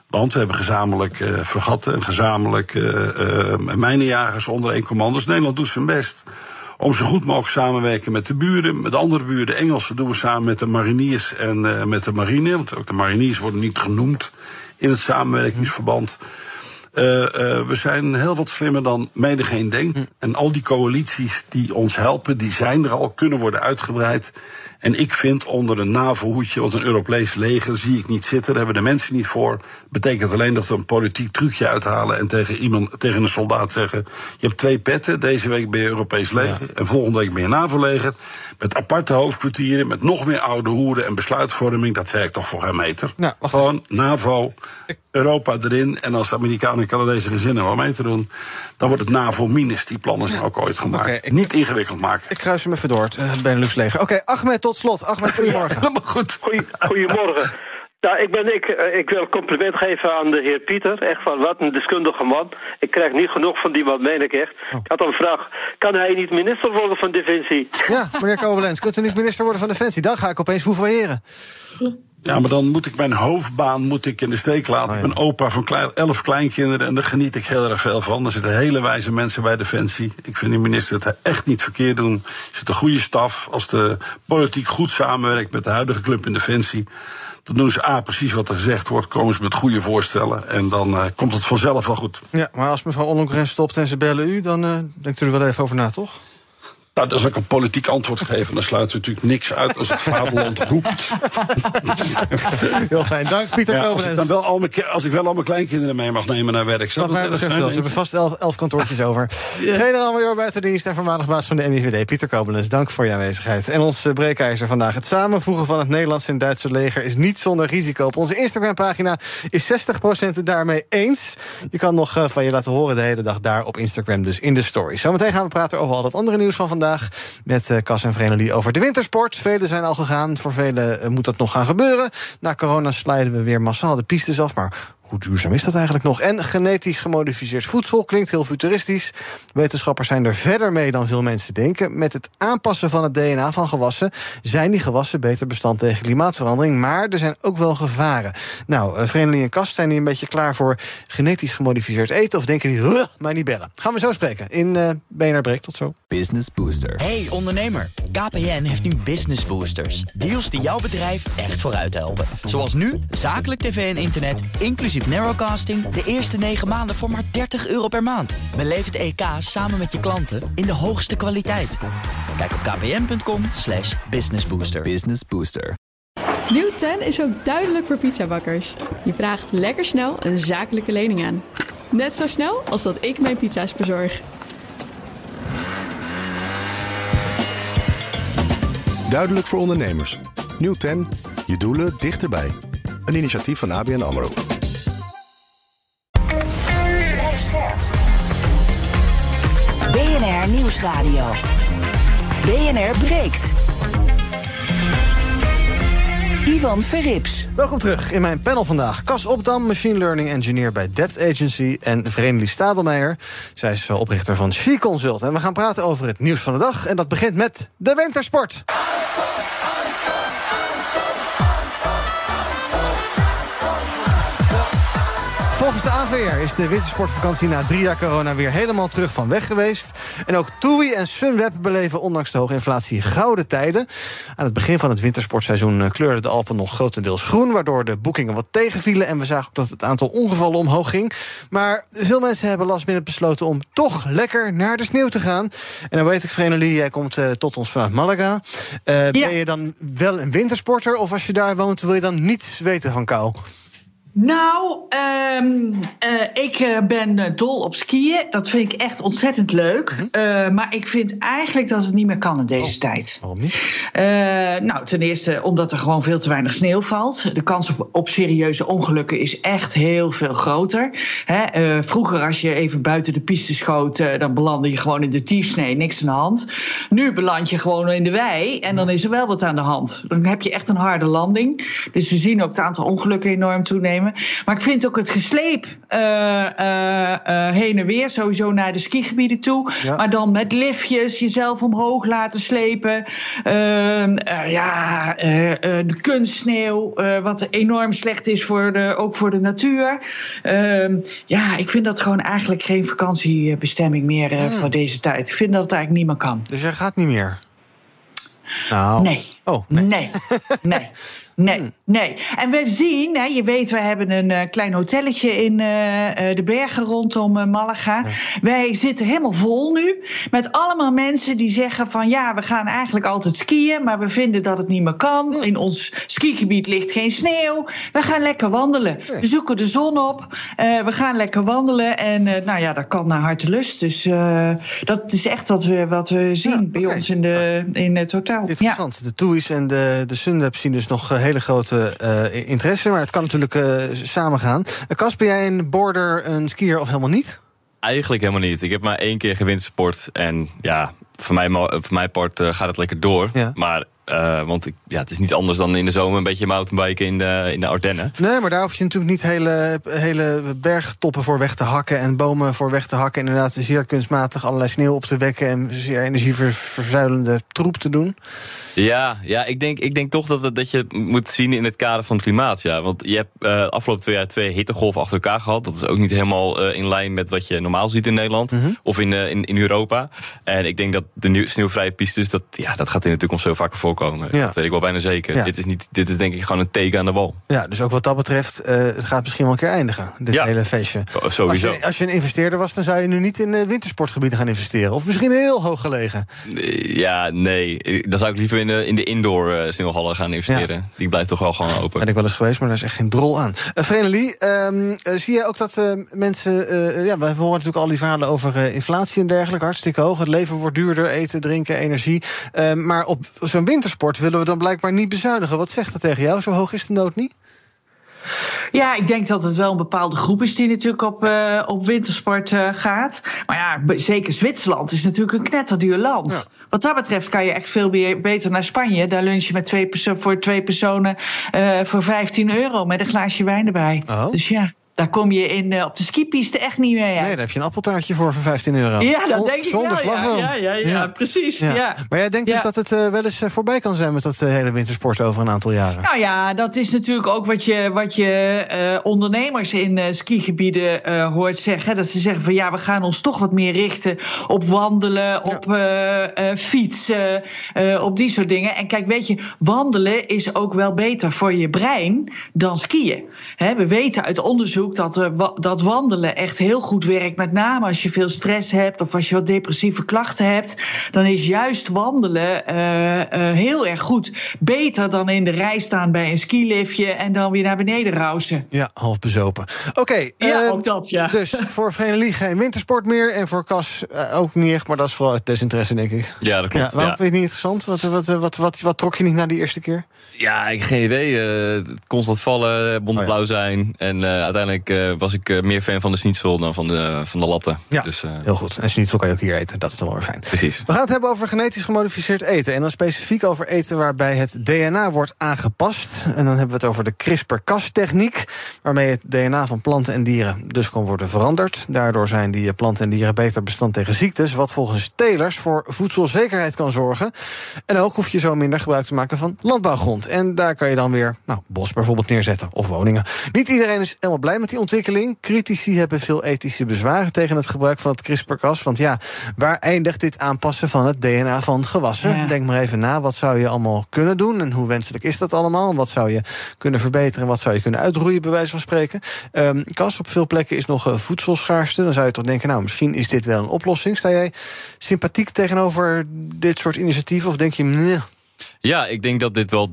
Want we hebben gezamenlijk vergatten en gezamenlijk eh, mijnenjagers onder één commando. Dus Nederland doet zijn best om zo goed mogelijk samenwerken met de buren. Met de andere buren, de Engelsen, doen we samen met de mariniers en met de marine. Want ook de mariniers worden niet genoemd in het samenwerkingsverband. Uh, uh, we zijn heel wat slimmer dan menigeen denkt. Hm. En al die coalities die ons helpen, die zijn er al, kunnen worden uitgebreid. En ik vind onder een NAVO-hoedje, want een Europees leger zie ik niet zitten. Daar hebben de mensen niet voor. Betekent alleen dat we een politiek trucje uithalen en tegen iemand, tegen een soldaat zeggen: Je hebt twee petten. Deze week ben je Europees leger ja. en volgende week ben je NAVO-leger. Met aparte hoofdkwartieren, met nog meer oude hoeren en besluitvorming. Dat werkt toch voor geen meter. Nou, Gewoon. NAVO, Europa erin. En als de Amerikanen en Canadese gezinnen wel mee te doen, dan wordt het NAVO-minus. Die plannen zijn ook ooit gemaakt. Okay, ik, Niet ingewikkeld maken. Ik kruis hem even door, het uh, Benelux leger. Oké, okay, Ahmed, tot slot. Ahmed, goedemorgen. Helemaal goed. Goedemorgen. Nou, ik, ben, ik, ik wil een compliment geven aan de heer Pieter. Echt van, wat een deskundige man. Ik krijg niet genoeg van die man, meen ik echt. Oh. Ik had een vraag, kan hij niet minister worden van Defensie? Ja, meneer Kobelens, kunt u niet minister worden van Defensie? Dan ga ik opeens foevoyeren. Ja, maar dan moet ik mijn hoofdbaan moet ik in de steek laten. Oh, ja. Ik ben opa van klein, elf kleinkinderen en daar geniet ik heel erg veel van. Er zitten hele wijze mensen bij Defensie. Ik vind de minister het echt niet verkeerd doen. Er zit een goede staf. Als de politiek goed samenwerkt met de huidige club in Defensie... dan doen ze A, precies wat er gezegd wordt, komen ze met goede voorstellen... en dan uh, komt het vanzelf wel goed. Ja, maar als mevrouw Ollongren stopt en ze bellen u... dan uh, denkt u er wel even over na, toch? Nou, dat is ook een politiek antwoord geven. Dan sluiten we natuurlijk niks uit als het vaderland roept. Heel fijn, dank Pieter ja, als, ik dan wel al mijn, als ik wel al mijn kleinkinderen mee mag nemen naar werk. Zou dat dat Ze hebben vast elf, elf kantoortjes over. Ja. Generaal-major buitendienst en voormalig baas van de MIVD, Pieter Koblenz. Dank voor je aanwezigheid. En ons breekijzer vandaag. Het samenvoegen van het Nederlandse en Duitse leger is niet zonder risico. Op onze Instagram-pagina is 60% het daarmee eens. Je kan nog uh, van je laten horen de hele dag daar op Instagram, dus in de story. Zometeen gaan we praten over al dat andere nieuws van vandaag met uh, Cas en Vrenelie over de wintersport. Velen zijn al gegaan, voor velen uh, moet dat nog gaan gebeuren. Na corona slijden we weer massaal de pistes af, maar hoe duurzaam is dat eigenlijk nog? En genetisch gemodificeerd voedsel klinkt heel futuristisch. Wetenschappers zijn er verder mee dan veel mensen denken. Met het aanpassen van het DNA van gewassen zijn die gewassen beter bestand tegen klimaatverandering. Maar er zijn ook wel gevaren. Nou, uh, Vreemdeling en Kast zijn die een beetje klaar voor genetisch gemodificeerd eten? Of denken die, huh, maar niet bellen? Gaan we zo spreken in uh, BNR Break. Tot zo. Business Booster. Hey ondernemer, KPN heeft nu Business Boosters. Deals die jouw bedrijf echt vooruit helpen. Zoals nu, zakelijk tv en internet, inclusief narrowcasting... de eerste 9 maanden voor maar 30 euro per maand. Beleef het EK samen met je klanten in de hoogste kwaliteit. Kijk op kpn.com slash businessbooster. Business Booster. Nieuw 10 is ook duidelijk voor pizzabakkers. Je vraagt lekker snel een zakelijke lening aan. Net zo snel als dat ik mijn pizza's bezorg. Duidelijk voor ondernemers. Nieuw 10. Je doelen dichterbij. Een initiatief van ABN AMRO. BNR Nieuwsradio. BNR breekt. Ivan Verrips. Welkom terug in mijn panel vandaag. Cas Opdam, machine learning engineer bij Debt Agency... en Vreemdelie Stadelmeijer. Zij is oprichter van She Consult. En we gaan praten over het nieuws van de dag. En dat begint met de wintersport. Volgens de AVR is de wintersportvakantie na drie jaar corona weer helemaal terug van weg geweest. En ook TUI en Sunweb beleven ondanks de hoge inflatie gouden tijden. Aan het begin van het wintersportseizoen kleurden de Alpen nog grotendeels groen, waardoor de boekingen wat tegenvielen. En we zagen ook dat het aantal ongevallen omhoog ging. Maar veel mensen hebben last minute besloten om toch lekker naar de sneeuw te gaan. En dan weet ik, Vrenelie, jij komt uh, tot ons vanuit Malaga. Uh, ja. Ben je dan wel een wintersporter? Of als je daar woont, wil je dan niets weten van kou? Nou, um, uh, ik uh, ben uh, dol op skiën. Dat vind ik echt ontzettend leuk. Mm -hmm. maar ik vind eigenlijk dat het niet meer kan in deze oh, tijd. Waarom niet? nou, ten eerste omdat er gewoon veel te weinig sneeuw valt. De kans op, op serieuze ongelukken is echt heel veel groter. Hè? vroeger, als je even buiten de piste schoot, dan belandde je gewoon in de tiefsnee, niks aan de hand. Nu beland je gewoon in de wei en dan is er wel wat aan de hand. Dan heb je echt een harde landing. Dus we zien ook het aantal ongelukken enorm toenemen. Maar ik vind ook het gesleep uh, uh, uh, heen en weer, sowieso naar de skigebieden toe. Ja. Maar dan met liftjes, jezelf omhoog laten slepen. Ehm, ja, de kunstsneeuw, wat enorm slecht is voor de, ook voor de natuur. Ehm, ja, ik vind dat gewoon eigenlijk geen vakantiebestemming meer hmm. voor deze tijd. Ik vind dat het eigenlijk niet meer kan. Dus jij gaat niet meer? Nou. Nee. Oh, nee. Nee, nee, nee. nee. En we zien, hè, je weet, we hebben een uh, klein hotelletje in uh, de bergen rondom uh, Malaga. Wij zitten helemaal vol nu met allemaal mensen die zeggen van ja, we gaan eigenlijk altijd skiën, maar we vinden dat het niet meer kan. In ons skigebied ligt geen sneeuw. We gaan lekker wandelen. We zoeken de zon op. we gaan lekker wandelen en nou ja, dat kan naar hartelust. Dus dat is echt wat we, wat we zien ja, bij okay. ons in, de, in het hotel. Interessant. Ja. De TUI's en de, de Sunweb zien dus nog hele grote uh, interesse. Maar het kan natuurlijk uh, samengaan. Kas, ben jij een border, een skier of helemaal niet? Eigenlijk helemaal niet. Ik heb maar één keer gewintersport. En ja, voor mij, voor mijn part gaat het lekker door. Ja. Maar uh, want ik, ja, het is niet anders dan in de zomer een beetje mountainbiken in de, in de Ardennen. Nee, maar daar hoef je natuurlijk niet hele, hele bergtoppen voor weg te hakken en bomen voor weg te hakken. Inderdaad, zeer kunstmatig allerlei sneeuw op te wekken en zeer energievervuilende troep te doen. Ja, ja ik, denk, ik denk toch dat, het, dat je het moet zien in het kader van het klimaat. Ja. Want je hebt uh, afgelopen twee jaar twee hittegolven achter elkaar gehad. Dat is ook niet helemaal uh, in lijn met wat je normaal ziet in Nederland mm -hmm. of in, in, in Europa. En ik denk dat de sneeuwvrije pistes, dat, ja, dat gaat in de toekomst veel vaker voorkomen. Ja. Dat weet ik wel bijna zeker. Ja. Dit, is niet, dit is denk ik gewoon een teken aan de wal. Ja, dus ook wat dat betreft, het gaat misschien wel een keer eindigen, dit ja. hele feestje. Oh, sowieso. Als je, als je een investeerder was, dan zou je nu niet in wintersportgebieden gaan investeren. Of misschien heel hoog gelegen. Ja, nee. Dan zou ik liever in de, in de indoor door uh, sneeuwhallen gaan investeren. Die blijft toch wel gewoon open. Ben ik wel eens geweest, maar daar is echt geen drol aan. Uh, Vrenelie, um, uh, zie je ook dat mensen... ja, we horen natuurlijk al die verhalen over inflatie en dergelijke. Hartstikke hoog. Het leven wordt duurder, eten, drinken, energie. Ehm, maar op zo'n wintersport willen we dan blijkbaar niet bezuinigen. Wat zegt dat tegen jou? Zo hoog is de nood niet? Ja, ik denk dat het wel een bepaalde groep is die natuurlijk op, uh, op wintersport uh, gaat. Maar ja, zeker Zwitserland is natuurlijk een knetterduur land. Ja. Wat dat betreft kan je echt veel meer, beter naar Spanje. Daar lunch je met twee voor twee personen uh, voor 15 euro met een glaasje wijn erbij. Oh. Dus ja. Daar kom je in, uh, op de skipiste echt niet mee uit. Nee, daar heb je een appeltaartje voor voor 15 euro. Ja, dat denk ik Zonder wel. Ja, ja, ja, ja, precies. Ja. Maar jij denkt dus dat het uh, wel eens voorbij kan zijn... met dat hele wintersport over een aantal jaren? Nou ja, dat is natuurlijk ook wat je, wat je ondernemers in skigebieden hoort zeggen. Dat ze zeggen van ja, we gaan ons toch wat meer richten op wandelen... op fietsen, op die soort dingen. En kijk, weet je, wandelen is ook wel beter voor je brein dan skiën. He, we weten uit onderzoek dat, er, dat wandelen echt heel goed werkt. Met name als je veel stress hebt of als je wat depressieve klachten hebt. Dan is juist wandelen uh, uh, heel erg goed. Beter dan in de rij staan bij een skiliftje en dan weer naar beneden rausen. Ja, half bezopen. Oké. Okay, ja, uh, ook dat, ja. Dus voor Vrenelie geen wintersport meer. En voor Cas ook niet echt, maar dat is vooral het desinteresse, denk ik. Ja, dat klopt. Ja, waarom ja. vind je het niet interessant? Wat, wat, wat, wat, wat, trok je niet na die eerste keer? Ja, ik heb geen idee. constant vallen, bont blauw oh, ja. zijn. En uiteindelijk uh, was ik uh, meer fan van de schnitzel dan van de, van de latten. Ja, dus, uh, heel goed. En schnitzel kan je ook hier eten. Dat is dan wel weer fijn. Precies. We gaan het hebben over genetisch gemodificeerd eten. En dan specifiek over eten waarbij het DNA wordt aangepast. En dan hebben we het over de CRISPR-Cas-techniek. Waarmee het DNA van planten en dieren dus kan worden veranderd. Daardoor zijn die planten en dieren beter bestand tegen ziektes. Wat volgens telers voor voedselzekerheid kan zorgen. En ook hoef je zo minder gebruik te maken van landbouwgrond. En daar kan je dan weer nou, bos bijvoorbeeld neerzetten. Of woningen. Niet iedereen is helemaal blij met die ontwikkeling. Critici hebben veel ethische bezwaren tegen het gebruik van het CRISPR-Cas. Want ja, waar eindigt dit aanpassen van het DNA van gewassen? Ja. Denk maar even na, wat zou je allemaal kunnen doen? En hoe wenselijk is dat allemaal? Wat zou je kunnen verbeteren? Wat zou je kunnen uitroeien, bij wijze van spreken? Um, Cas, op veel plekken is nog uh, voedselschaarste. Dan zou je toch denken, nou, misschien is dit wel een oplossing. Sta jij sympathiek tegenover dit soort initiatieven? Of denk je, nee... Ja, ik denk dat dit wel,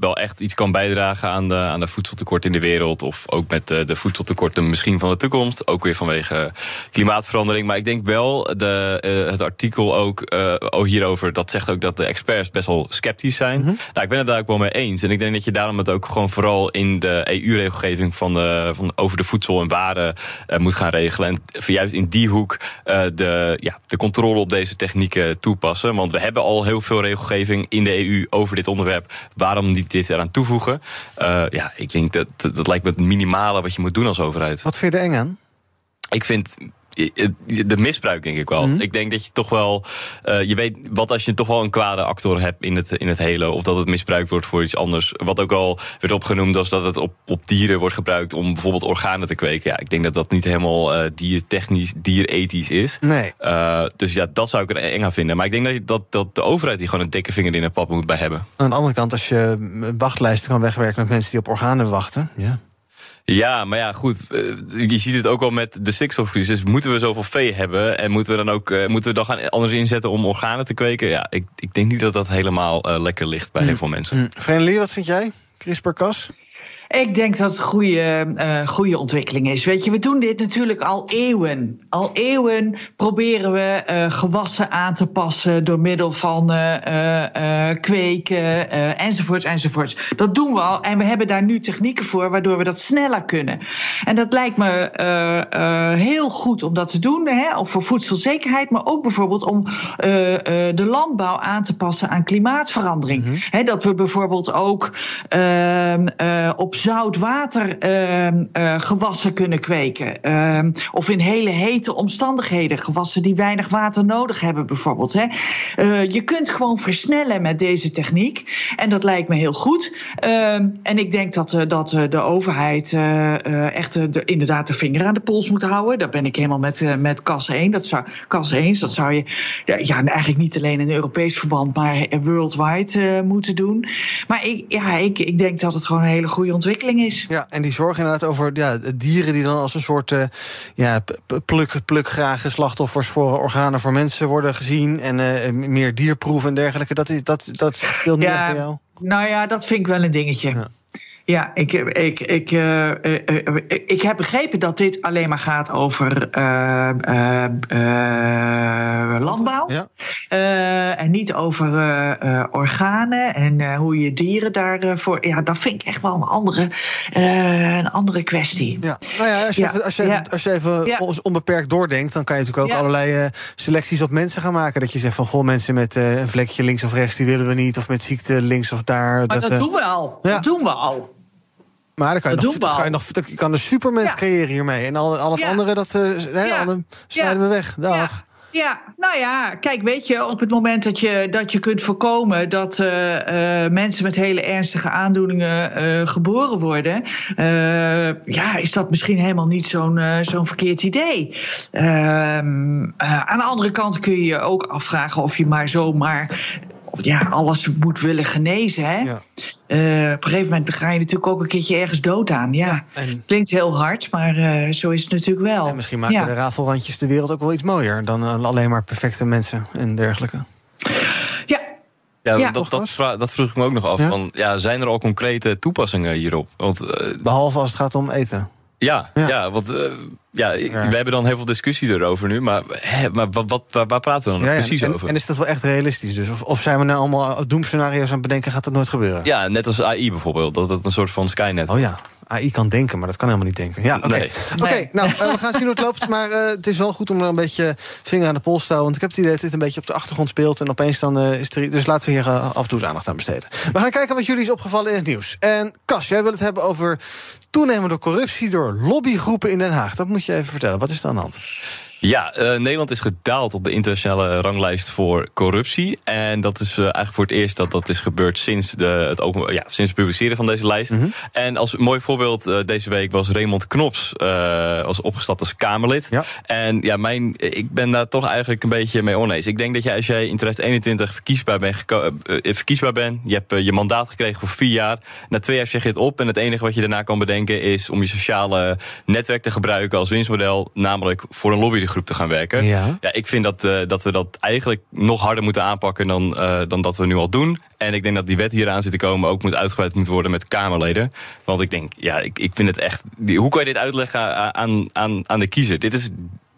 wel echt iets kan bijdragen aan de, aan de voedseltekort in de wereld. Of ook met de, de voedseltekorten misschien van de toekomst. Ook weer vanwege klimaatverandering. Maar ik denk wel, de, uh, het artikel ook uh, hierover, dat zegt ook dat de experts best wel sceptisch zijn. Mm -hmm. Nou, ik ben het daar ook wel mee eens. En ik denk dat je daarom het ook gewoon vooral in de EU-regelgeving van de, van over de voedsel en waren uh, moet gaan regelen. En juist in die hoek de, ja, de controle op deze technieken toepassen. Want we hebben al heel veel regelgeving in de EU over dit onderwerp. Waarom niet dit eraan toevoegen? Uh, ja, ik denk dat, dat, dat lijkt me het minimale wat je moet doen als overheid. Wat vind je er eng aan? Ik vind de misbruik, denk ik wel. Mhm. Ik denk dat je toch wel. eh, je weet wat als je toch wel een kwade actor hebt in het, in het hele. Of dat het misbruikt wordt voor iets anders. Wat ook al werd opgenoemd als dat het op, op dieren wordt gebruikt om bijvoorbeeld organen te kweken. Ja, ik denk dat dat niet helemaal eh, diertechnisch, dierethisch is. Nee. Eh, dus ja, dat zou ik er eng aan vinden. Maar ik denk dat, je- dat, dat de overheid hier gewoon een dikke vinger in de pap moet bij hebben. Aan de andere kant, als je wachtlijsten kan wegwerken met mensen die op organen wachten. Ja. Ja, maar ja, goed. eh, Je ziet het ook al met de stikstofcrisis. Moeten we zoveel vee hebben? En moeten we dan ook eh, moeten we dan gaan anders inzetten om organen te kweken? Ja, ik, ik denk niet dat dat helemaal eh, lekker ligt bij heel veel mensen. Hm. Vreemdeling, wat vind jij? CRISPR-Cas? Ik denk dat het een goede, eh, goede ontwikkeling is. Weet je, we doen dit natuurlijk al eeuwen. Al eeuwen proberen we eh, gewassen aan te passen door middel van eh, kweken enzovoorts enzovoorts. Dat doen we al en we hebben daar nu technieken voor waardoor we dat sneller kunnen. En dat lijkt me heel goed om dat te doen, hè, of voor voedselzekerheid, maar ook bijvoorbeeld om de landbouw aan te passen aan klimaatverandering. Hè, dat we bijvoorbeeld ook ehm, eh, op zout water ehm, eh, gewassen kunnen kweken. Ehm, of in hele hete omstandigheden gewassen die weinig water nodig hebben, bijvoorbeeld. Hè. Eh, je kunt gewoon versnellen met deze techniek. En dat lijkt me heel goed. Ehm, en ik denk dat, eh, dat de overheid echt de, inderdaad de vinger aan de pols moet houden. Daar ben ik helemaal met, met Cas 1. Dat zou, Cas 1, dat zou je ja, eigenlijk niet alleen in Europees verband, maar worldwide moeten doen. Maar ik, ja, ik, ik denk dat het gewoon een hele goede ontwikkeling is. Ja, en die zorg inderdaad over ja, dieren die dan als een soort eh, ja, pluk, plukgrage slachtoffers voor organen voor mensen worden gezien. En eh, meer dierproeven en dergelijke. Dat, is, dat, dat speelt niet echt bij jou. Nou ja, dat vind ik wel een dingetje. Ja, ik, ik, ik, eh, eh, eh, ik heb begrepen dat dit alleen maar gaat over landbouw. En niet over organen en hoe je dieren daarvoor. ja, dat vind ik echt wel een andere, een andere kwestie. Ja. Nou ja, als je, Ja, even, als je, ja. als je even Ja. on- onbeperkt doordenkt, dan kan je natuurlijk ook Ja. allerlei selecties op mensen gaan maken. Dat je zegt van goh, mensen met een vlekje links of rechts, die willen we niet. Of met ziekte links of daar. Maar dat, eh, doen we al. Dat doen we al. Maar dan kan je, dat nog, dat kan je, nog, je kan een supermens creëren hiermee. En al, al het Ja. andere, dat hè, Ja. snijden we weg. Dag. Ja, nou ja, kijk, weet je, op het moment dat je, dat je kunt voorkomen dat eh, eh, mensen met hele ernstige aandoeningen eh, geboren worden, ja, is dat misschien helemaal niet zo'n zo'n verkeerd idee. Ehm, eh, aan de andere kant kun je je ook afvragen of je maar zomaar ja, alles moet willen genezen. Hè? Eh, op een gegeven moment ga je natuurlijk ook een keertje ergens dood aan. Ja, klinkt heel hard, maar eh, zo is het natuurlijk wel. En misschien maken ja. de rafelrandjes de wereld ook wel iets mooier dan eh, alleen maar perfecte mensen en dergelijke. Ja, Ja. dat, dat, vra- dat vroeg ik me ook nog af. Ja? Van, ja, zijn er al concrete toepassingen hierop? Want, eh, Behalve als het gaat om eten. Ja, ja. want eh, ja, we hebben dan heel veel discussie erover nu. Maar, hè, maar wat, wat, waar, waar praten we dan Ja, ja, precies en, over? en is dat wel echt realistisch dus? Of, of zijn we nou allemaal doemscenario's aan het bedenken, gaat dat nooit gebeuren? Ja, net als AI bijvoorbeeld. Dat het een soort van Skynet Oh ja, AI kan denken, maar dat kan helemaal niet denken. Ja, oké. Nee. Oké, nou, eh, we gaan zien hoe het loopt. Maar eh, het is wel goed om er een beetje vinger aan de pols te houden. Want ik heb het idee dat dit een beetje op de achtergrond speelt. En opeens dan eh, is er... Dus laten we hier eh, af en toe eens aandacht aan besteden. We gaan kijken wat jullie is opgevallen in het nieuws. En Cas, jij wil het hebben over toenemende corruptie... door lobbygroepen in Den Haag. Dat moet je even vertellen. Wat is er aan de hand? Ja, eh, Nederland is gedaald op de internationale ranglijst voor corruptie. En dat is eh, eigenlijk voor het eerst dat dat is gebeurd sinds, de, het, open, ja, sinds het publiceren van deze lijst. En als mooi voorbeeld eh, deze week was Raymond Knops was opgestapt als Kamerlid. En ja, mijn, ik ben daar toch eigenlijk een beetje mee oneens. Ik denk dat jij als jij in 2021 verkiesbaar bent, verkiesbaar bent je hebt je mandaat gekregen voor vier jaar. Na twee jaar zeg je het op. En het enige wat je daarna kan bedenken is om je sociale netwerk te gebruiken als winstmodel. Namelijk voor een lobbygroep te gaan werken. Ja. ik vind dat, eh, dat we dat eigenlijk nog harder moeten aanpakken dan, eh, dan dat we nu al doen. En ik denk dat die wet die eraan zit te komen ook moet uitgebreid moet worden met Kamerleden. Want ik denk, ja, ik, ik vind het echt. die- hoe kan je dit uitleggen aan, aan, aan de kiezer? Dit is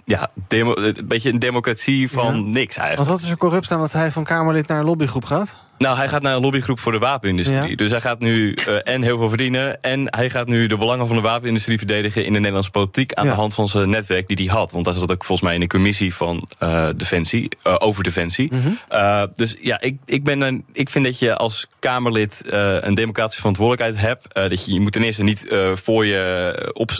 ja, demo, een beetje een democratie van niks eigenlijk. Want wat is er corrupt aan dat hij van Kamerlid naar een lobbygroep gaat? Nou, hij gaat naar een lobbygroep voor de wapenindustrie. Ja. Dus hij gaat nu eh, en heel veel verdienen. En hij gaat nu de belangen van de wapenindustrie verdedigen in de Nederlandse politiek. aan Ja. de hand van zijn netwerk die hij had. Want hij zat ook volgens mij in de commissie van eh, Defensie. eh, over Defensie. Mhm. Dus ja, ik, ik, ben een, ik vind dat je als Kamerlid een democratische verantwoordelijkheid hebt. Dat je, je moet ten eerste niet voor je op,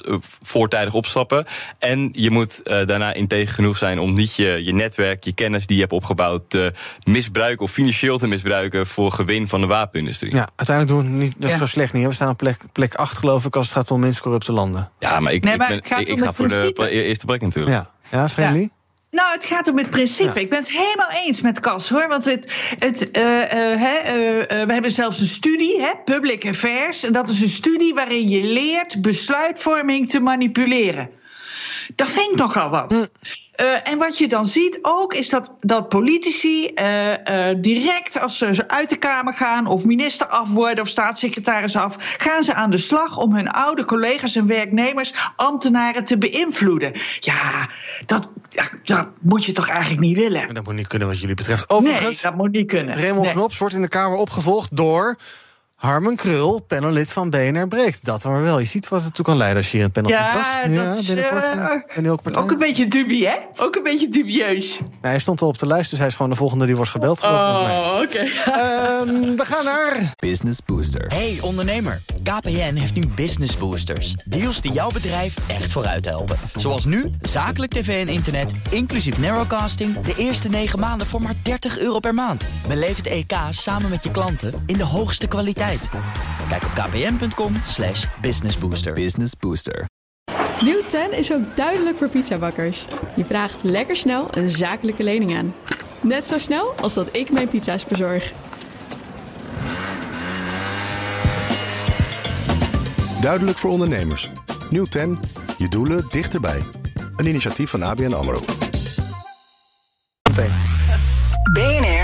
voortijdig opstappen. En je moet daarna integer genoeg zijn om niet je, je netwerk, je kennis die je hebt opgebouwd. te misbruiken of financieel te misbruiken voor gewin van de wapenindustrie. Ja, uiteindelijk doen we het niet Ja. zo slecht niet. We staan op plek, plek 8, geloof ik, als het gaat om minst corrupte landen. Ja, maar ik, Nee, ik maar ben- ik, ga voor de principe. eerste plek natuurlijk. Ja, ja Friendly? Nou, het gaat om het principe. Ja. Ik ben het helemaal eens met Cas hoor. Want het, het, eh, eh, hè, eh, eh, we hebben zelfs een studie, hè, Public Affairs. En dat is een studie waarin je leert besluitvorming te manipuleren. Dat vind ik nogal wat. Eh, en wat je dan ziet ook, is dat, dat politici eh, eh, direct als ze uit de Kamer gaan, of minister af worden, of staatssecretaris af, gaan ze aan de slag om hun oude collega's en werknemers, ambtenaren te beïnvloeden. Ja, dat, ja, dat moet je toch eigenlijk niet willen? En dat moet niet kunnen wat jullie betreft. Nee, Overigens, dat moet niet kunnen. Raymond Nee. Knops wordt in de Kamer opgevolgd door Harmen Krul, panellid van BNR Breekt. Dat maar wel. Je ziet wat het toe kan leiden als je hier het panel Ja, dat is, binnenkort eh, eh, ben ook een beetje dubie, hè? Ook een beetje dubieus. Nee, hij stond al op de lijst, dus hij is gewoon de volgende die wordt gebeld. Oh, oké. Ehm, we gaan naar... Business Booster. Hey ondernemer, KPN heeft nu Business Boosters. Deals die jouw bedrijf echt vooruit helpen. Zoals nu, zakelijk tv en internet, inclusief narrowcasting... de eerste 9 maanden voor maar 30 euro per maand. Beleef het EK samen met je klanten in de hoogste kwaliteit. Kijk op kpn.com slash businessbooster. Business Booster. Nieuw 10 is ook duidelijk voor pizzabakkers. Je vraagt lekker snel een zakelijke lening aan. Net zo snel als dat ik mijn pizza's bezorg. Duidelijk voor ondernemers. Nieuw 10. Je doelen dichterbij. Een initiatief van ABN AMRO. BNR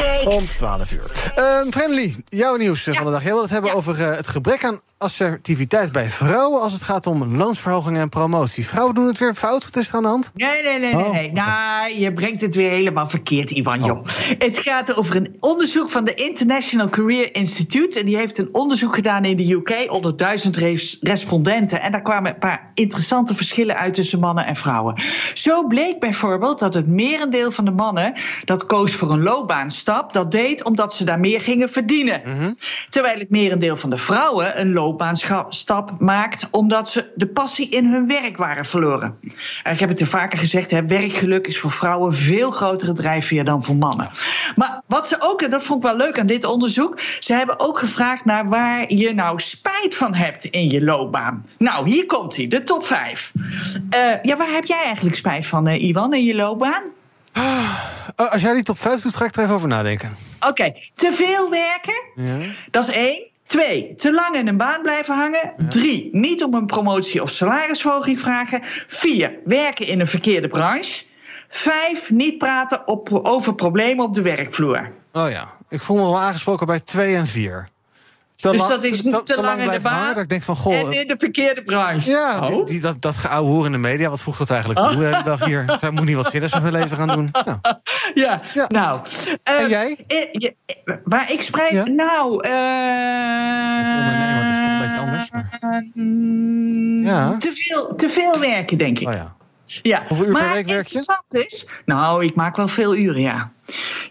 breekt. Om 12 uur. Ehm Friendly, jouw nieuws van de dag. Jij wil het hebben over eh, het gebrek aan assertiviteit bij vrouwen... als het gaat om loonsverhogingen en promotie. Vrouwen doen het weer fout. Wat is er aan de hand? Nee, nee, nee, nee. Oh. nee. Nou, je brengt het weer helemaal verkeerd, Ivan. Joh. Het gaat over een onderzoek van de International Career Institute. En die heeft een onderzoek gedaan in de UK onder duizend res- respondenten. En daar kwamen een paar interessante verschillen uit tussen mannen en vrouwen. Zo bleek bijvoorbeeld dat het merendeel van de mannen dat koos voor een loopbaanstap, dat deed omdat ze daar meer gingen verdienen. Terwijl het merendeel van de vrouwen een loopbaanstap maakt omdat ze de passie in hun werk waren verloren. En ik heb het er vaker gezegd, hè, werkgeluk is voor vrouwen veel grotere drijfveer dan voor mannen. Maar wat ze ook, en dat vond ik wel leuk aan dit onderzoek, ze hebben ook gevraagd naar waar je nou spijt van hebt in je loopbaan. Nou, hier komt hij, de top 5. ja, waar heb jij eigenlijk spijt van, eh, Iwan, in je loopbaan? Eh, als jij die top 5 doet, ga ik er even over nadenken. Oké, te veel werken. Ja. Dat is één. Twee, te lang in een baan blijven hangen. Drie, niet om een promotie of salarisverhoging vragen. Vier, werken in een verkeerde branche. Vijf, niet praten op, over problemen op de werkvloer. Oh ja, ik voel me wel aangesproken bij 2 en 4. Te dus dat is niet te, lang in de baan dat ik denk van, goh... en in de verkeerde branche. Ja, die, Oh. die- dat, dat geouwe hoer in de media, wat voegt dat eigenlijk toe? de hele dag hier. Zij moet niet wat serieus met mijn leven gaan doen. Nou, Ja, Ja. nou. En jij? eh, waar ik spreek. Ja? Nou. eh het ondernemer is toch een beetje anders. Maar... mm, Ja. te, veel, te veel werken, denk ik. Oh ja. Ja. Hoeveel uur per maar week werk je? interessant is. Nou, ik maak wel veel uren, ja.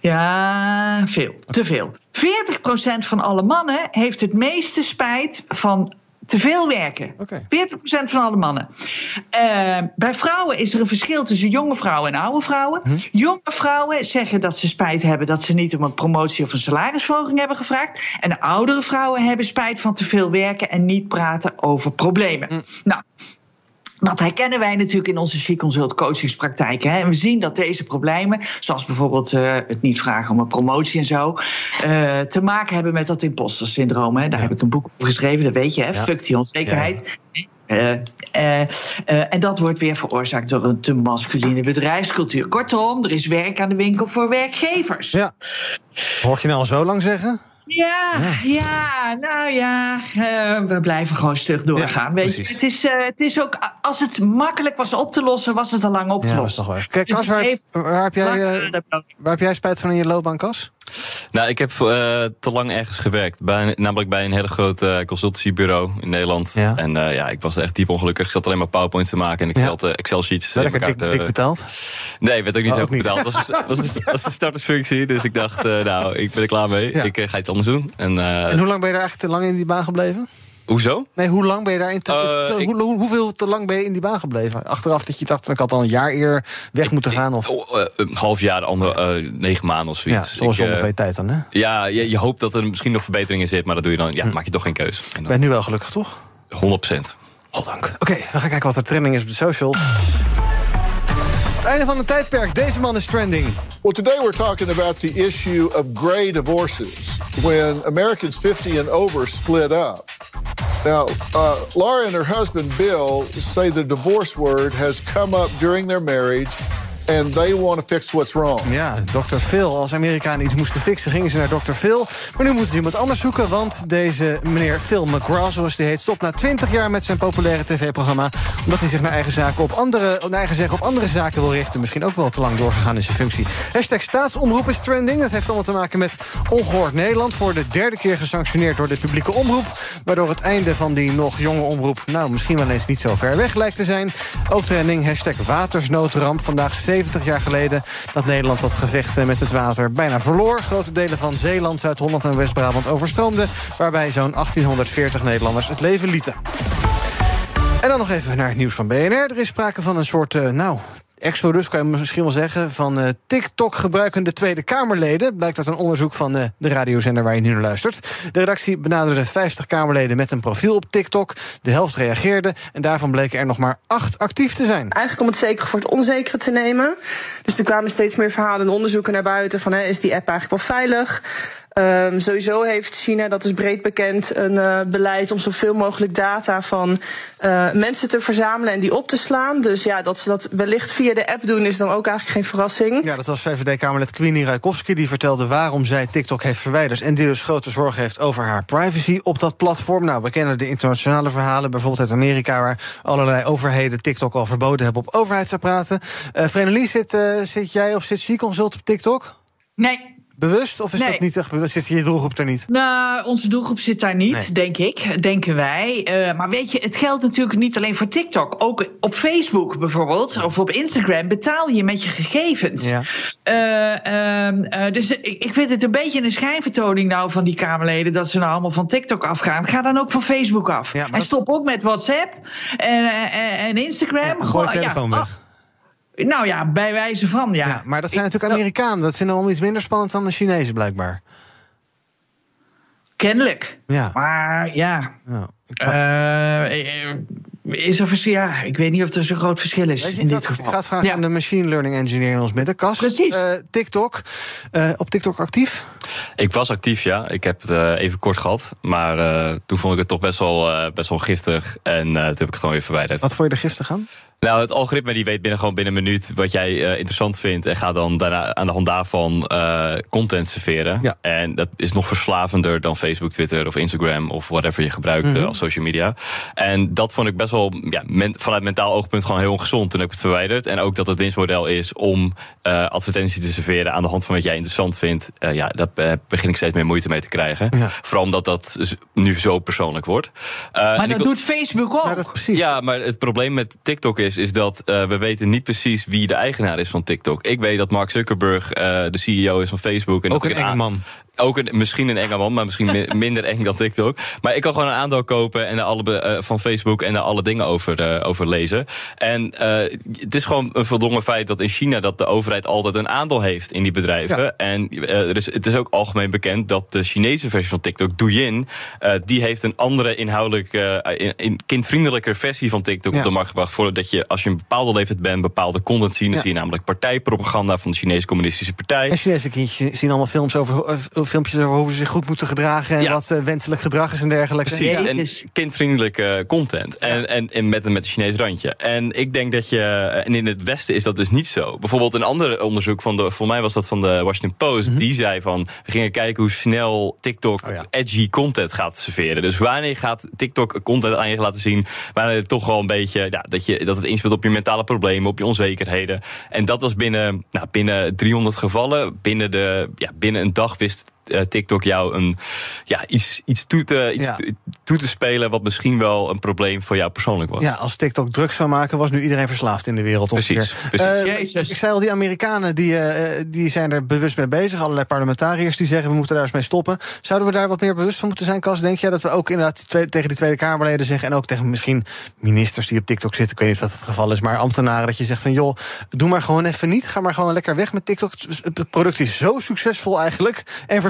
Ja, veel. Te veel. 40% van alle mannen heeft het meeste spijt van te veel werken. Oké. 40% van alle mannen. Eh, bij vrouwen is er een verschil tussen jonge vrouwen en oude vrouwen. Hm. Jonge vrouwen zeggen dat ze spijt hebben dat ze niet om een promotie of een salarisverhoging hebben gevraagd. En de oudere vrouwen hebben spijt van te veel werken en niet praten over problemen. Hm. Nou. Dat herkennen wij natuurlijk in onze Chic Consult coachingspraktijken. Hè. En we zien dat deze problemen, zoals bijvoorbeeld eh, het niet vragen om een promotie en zo, eh, te maken hebben met dat imposter syndroom. Hè. Daar heb ik een boek over geschreven, dat weet je, hè. Ja. Fuck die onzekerheid. Eh, en dat wordt weer veroorzaakt door een te masculine bedrijfscultuur. Kortom, er is werk aan de winkel voor werkgevers. Ja. Hoor ik je nou al zo lang zeggen? Ja, ja, nou ja, eh, we blijven gewoon stug doorgaan. Ja, Weet je, het, is, eh, het is ook, als het makkelijk was op te lossen, was het al lang Ja, opgelost. dat is toch waar. Kijk, Dus Kas, waar, heb jij, eh, waar heb jij spijt van in je loopbaan, Kas? Nou, ik heb uh, te lang ergens gewerkt. Bij, namelijk bij een hele groot uh, consultancybureau in Nederland. Ja. En uh, ja, ik was echt diep ongelukkig. Ik zat alleen maar PowerPoints te maken en Excel, ja. Excel sheets. Lekker dik, dik betaald? Nee, werd ook niet oh, heel goed betaald. Dat was, dat, was, dat was de startersfunctie. Dus ik dacht, nou, ik ben er klaar mee. Ja. Ik ga iets anders doen. En, en hoe lang ben je eigenlijk te lang in die baan gebleven? Hoezo? Nee, hoe lang ben je? Te, uh, te, ik, hoe, hoeveel te lang ben je in die baan gebleven? Achteraf dat je dacht, ik had al een jaar eerder weg moeten gaan? Of? Uh, een half jaar, ander, uh, negen maanden of zoiets. Ja, zoals ongeveer uh, tijd dan, hè? Ja, je, je, hoopt dat er misschien nog verbeteringen zit, maar dat doe je dan, ja, hm. maak je toch geen keus. Ben je nu wel gelukkig, toch? 100 procent. Goddank. Oké, okay, we gaan kijken wat de trending is op de socials. Het einde van het tijdperk. Deze man is trending. Well, today we're talking about the issue of gray divorces. When Americans 50 and over split up. Now, uh, Laura and her husband Bill say the divorce word has come up during their marriage And they want to fix what's wrong. Ja, Dr. Phil. Als Amerikanen iets moesten fixen, gingen ze naar Dr. Phil. Maar nu moeten ze iemand anders zoeken, want deze meneer Phil McGraw, zoals hij heet, stopt na 20 jaar met zijn populaire tv-programma. Omdat hij zich naar eigen, zaken op andere, naar eigen zeggen op andere zaken wil richten. Misschien ook wel te lang doorgegaan in zijn functie. Hashtag staatsomroep is trending. Dat heeft allemaal te maken met Ongehoord Nederland. Voor de derde keer gesanctioneerd door de publieke omroep. Waardoor het einde van die nog jonge omroep, nou misschien wel eens niet zo ver weg lijkt te zijn. Ook trending, hashtag watersnoodramp. Vandaag 70 jaar geleden dat Nederland dat gevecht met het water bijna verloor. Grote delen van Zeeland, Zuid-Holland en West-Brabant overstroomden... waarbij zo'n 1840 Nederlanders het leven lieten. En dan nog even naar het nieuws van BNR. Er is sprake van een soort, uh, nou, exodus, kan je misschien wel zeggen... van uh, TikTok-gebruikende Tweede Kamerleden. Blijkt uit een onderzoek van uh, de radiozender waar je nu naar luistert. De redactie benaderde 50 Kamerleden met een profiel op TikTok. De helft reageerde en daarvan bleken er nog maar acht actief te zijn. Eigenlijk om het zekere voor het onzekere te nemen. Dus er kwamen steeds meer verhalen en onderzoeken naar buiten... van hè, is die app eigenlijk wel veilig... Um, sowieso heeft China, dat is breed bekend, een uh, beleid om zoveel mogelijk data van uh, mensen te verzamelen en die op te slaan. Dus ja, dat ze dat wellicht via de app doen, is dan ook eigenlijk geen verrassing. Ja, dat was VVD-Kamerlid Queenie Ruikowski, die vertelde waarom zij TikTok heeft verwijderd. En die dus grote zorgen heeft over haar privacy op dat platform. Nou, we kennen de internationale verhalen, bijvoorbeeld uit Amerika, waar allerlei overheden TikTok al verboden hebben op overheidsapparaten. Uh, Vrenelie, zit, zit jij of zit She-Consult op TikTok? Nee, Bewust of is dat niet echt bewust? Zit je doelgroep er niet? Nou, onze doelgroep zit daar niet, denk ik. Denken wij. Uh, maar weet je, het geldt natuurlijk niet alleen voor TikTok. Ook op Facebook bijvoorbeeld, of op Instagram, betaal je met je gegevens. Ja. Uh, uh, dus ik, ik vind het een beetje een schijnvertoning nou van die Kamerleden dat ze nou allemaal van TikTok afgaan. Ga dan ook van Facebook af. Ja, en stop ook met WhatsApp en, en Instagram. Ja, gooi je telefoon weg. Nou ja, bij wijze van, ja. ja maar dat zijn natuurlijk Amerikanen. Dat vinden we allemaal iets minder spannend dan de Chinezen, blijkbaar. Kennelijk. Ja. Maar ja. ja uh, is er verschil? Ja, ik weet niet of er zo'n groot verschil is. in dit geval. Ik ga het vragen aan de machine learning engineer in ons midden. Kas, Precies. Uh, TikTok. Uh, op TikTok actief? Ik was actief, ja. Ik heb het even kort gehad. Maar toen vond ik het toch best wel, best wel giftig. En toen heb ik het gewoon weer verwijderd. Wat vond je er giftig aan? Nou, het algoritme die weet binnen gewoon binnen een minuut wat jij uh, interessant vindt. En gaat dan daarna aan de hand daarvan uh, content serveren. Ja. En dat is nog verslavender dan Facebook, Twitter of Instagram of whatever je gebruikt mm -hmm. als social media. En dat vond ik best wel ja, men, vanuit mentaal oogpunt gewoon heel ongezond. Toen heb ik het verwijderd. En ook dat het winstmodel is om uh, advertenties te serveren aan de hand van wat jij interessant vindt. ja, daar begin ik steeds meer moeite mee te krijgen. Ja. Vooral omdat dat nu zo persoonlijk wordt. maar dat doet Facebook ook. Ja, dat precies. ja, maar het probleem met TikTok is is, is dat uh, we weten niet precies wie de eigenaar is van TikTok. Ik weet dat Mark Zuckerberg uh, de CEO is van Facebook. En Ook dat een enge man ook een, misschien een enge man, maar misschien minder eng dan TikTok. Maar ik kan gewoon een aandeel kopen en alle, uh, van Facebook en daar alle dingen over, uh, over lezen. En uh, het is gewoon een voldongen feit dat in China dat de overheid altijd een aandeel heeft in die bedrijven. Ja. En er is, het is ook algemeen bekend dat de Chinese versie van TikTok, Douyin, die heeft een andere inhoudelijke, in, in kindvriendelijke versie van TikTok ja. op de markt gebracht. Voordat je, als je een bepaalde leeftijd bent, bepaalde content zien. Dan ja. zie je namelijk partijpropaganda van de Chinese Communistische Partij. En Chinese kindjes zien allemaal films over filmpjes over hoe ze zich goed moeten gedragen... en Ja. wat eh, wenselijk gedrag is en dergelijke. Precies, en kindvriendelijke content. En, en, en met, een- met een Chinees randje. En ik denk dat je. En in het Westen is dat dus niet zo. Bijvoorbeeld een ander onderzoek van de. Voor mij was dat van de Washington Post. Die zei van. We gingen kijken hoe snel TikTok edgy content gaat serveren. Dus wanneer gaat TikTok content aan je laten zien. Wanneer het toch wel een beetje. Ja, dat, je, dat het inspeelt op je mentale problemen, op je onzekerheden. En dat was binnen, nou, binnen 300 gevallen. Binnen, de, ja, binnen een dag wist eh, TikTok jou een, ja, iets, iets, toe, te, iets Ja. toe- te spelen. wat misschien wel een probleem voor jou persoonlijk was. Ja, als TikTok drugs zou maken, was nu iedereen verslaafd in de wereld. Precies, precies. Eh, ik zei al, die Amerikanen die, eh, die zijn er bewust mee bezig. Allerlei parlementariërs die zeggen we moeten daar eens mee stoppen. Zouden we daar wat meer bewust van moeten zijn, Cas? Denk jij dat we ook inderdaad twee- tegen die Tweede Kamerleden zeggen... en ook tegen misschien ministers die op TikTok zitten... ik weet niet of dat het geval is, maar ambtenaren... dat je zegt van joh, doe maar gewoon even niet. Ga maar gewoon lekker weg met TikTok. Het product is zo succesvol eigenlijk en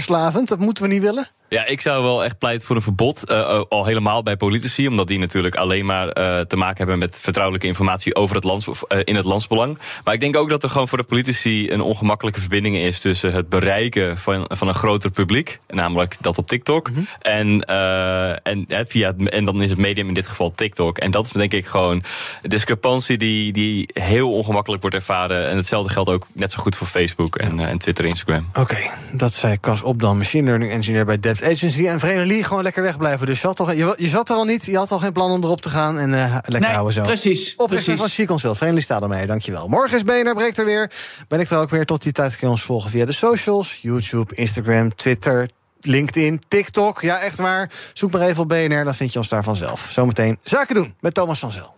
Dat moeten we niet willen. Ja, ik zou wel echt pleiten voor een verbod. eh, al helemaal bij politici. Omdat die natuurlijk alleen maar eh, te maken hebben met vertrouwelijke informatie over het lands, eh, in het landsbelang. Maar ik denk ook dat er gewoon voor de politici een ongemakkelijke verbinding is tussen het bereiken van, van een groter publiek. Namelijk dat op TikTok. En, eh, en, eh, via het, en dan is het medium in dit geval TikTok. En dat is denk ik gewoon een discrepantie die, die heel ongemakkelijk wordt ervaren. En hetzelfde geldt ook net zo goed voor Facebook en, eh, en Twitter en Instagram. Oké, dat zei Cas Opdam, machine learning engineer bij Devs Agency. En Vrede Lee gewoon lekker wegblijven. Dus je, had toch, je, je zat er al niet, je had al geen plan om erop te gaan. En eh, lekker Nee, houden zo. precies, Oprichter precies. van She Consult. Vrede Lee staat ermee, dankjewel. Morgen is BNR Breekt er weer. Ben ik er ook weer. Tot die tijd kun je ons volgen via de socials. YouTube, Instagram, Twitter, LinkedIn, TikTok. Ja, echt waar. Zoek maar even op BNR, dan vind je ons daar vanzelf. Zometeen Zaken doen met Thomas van Zel.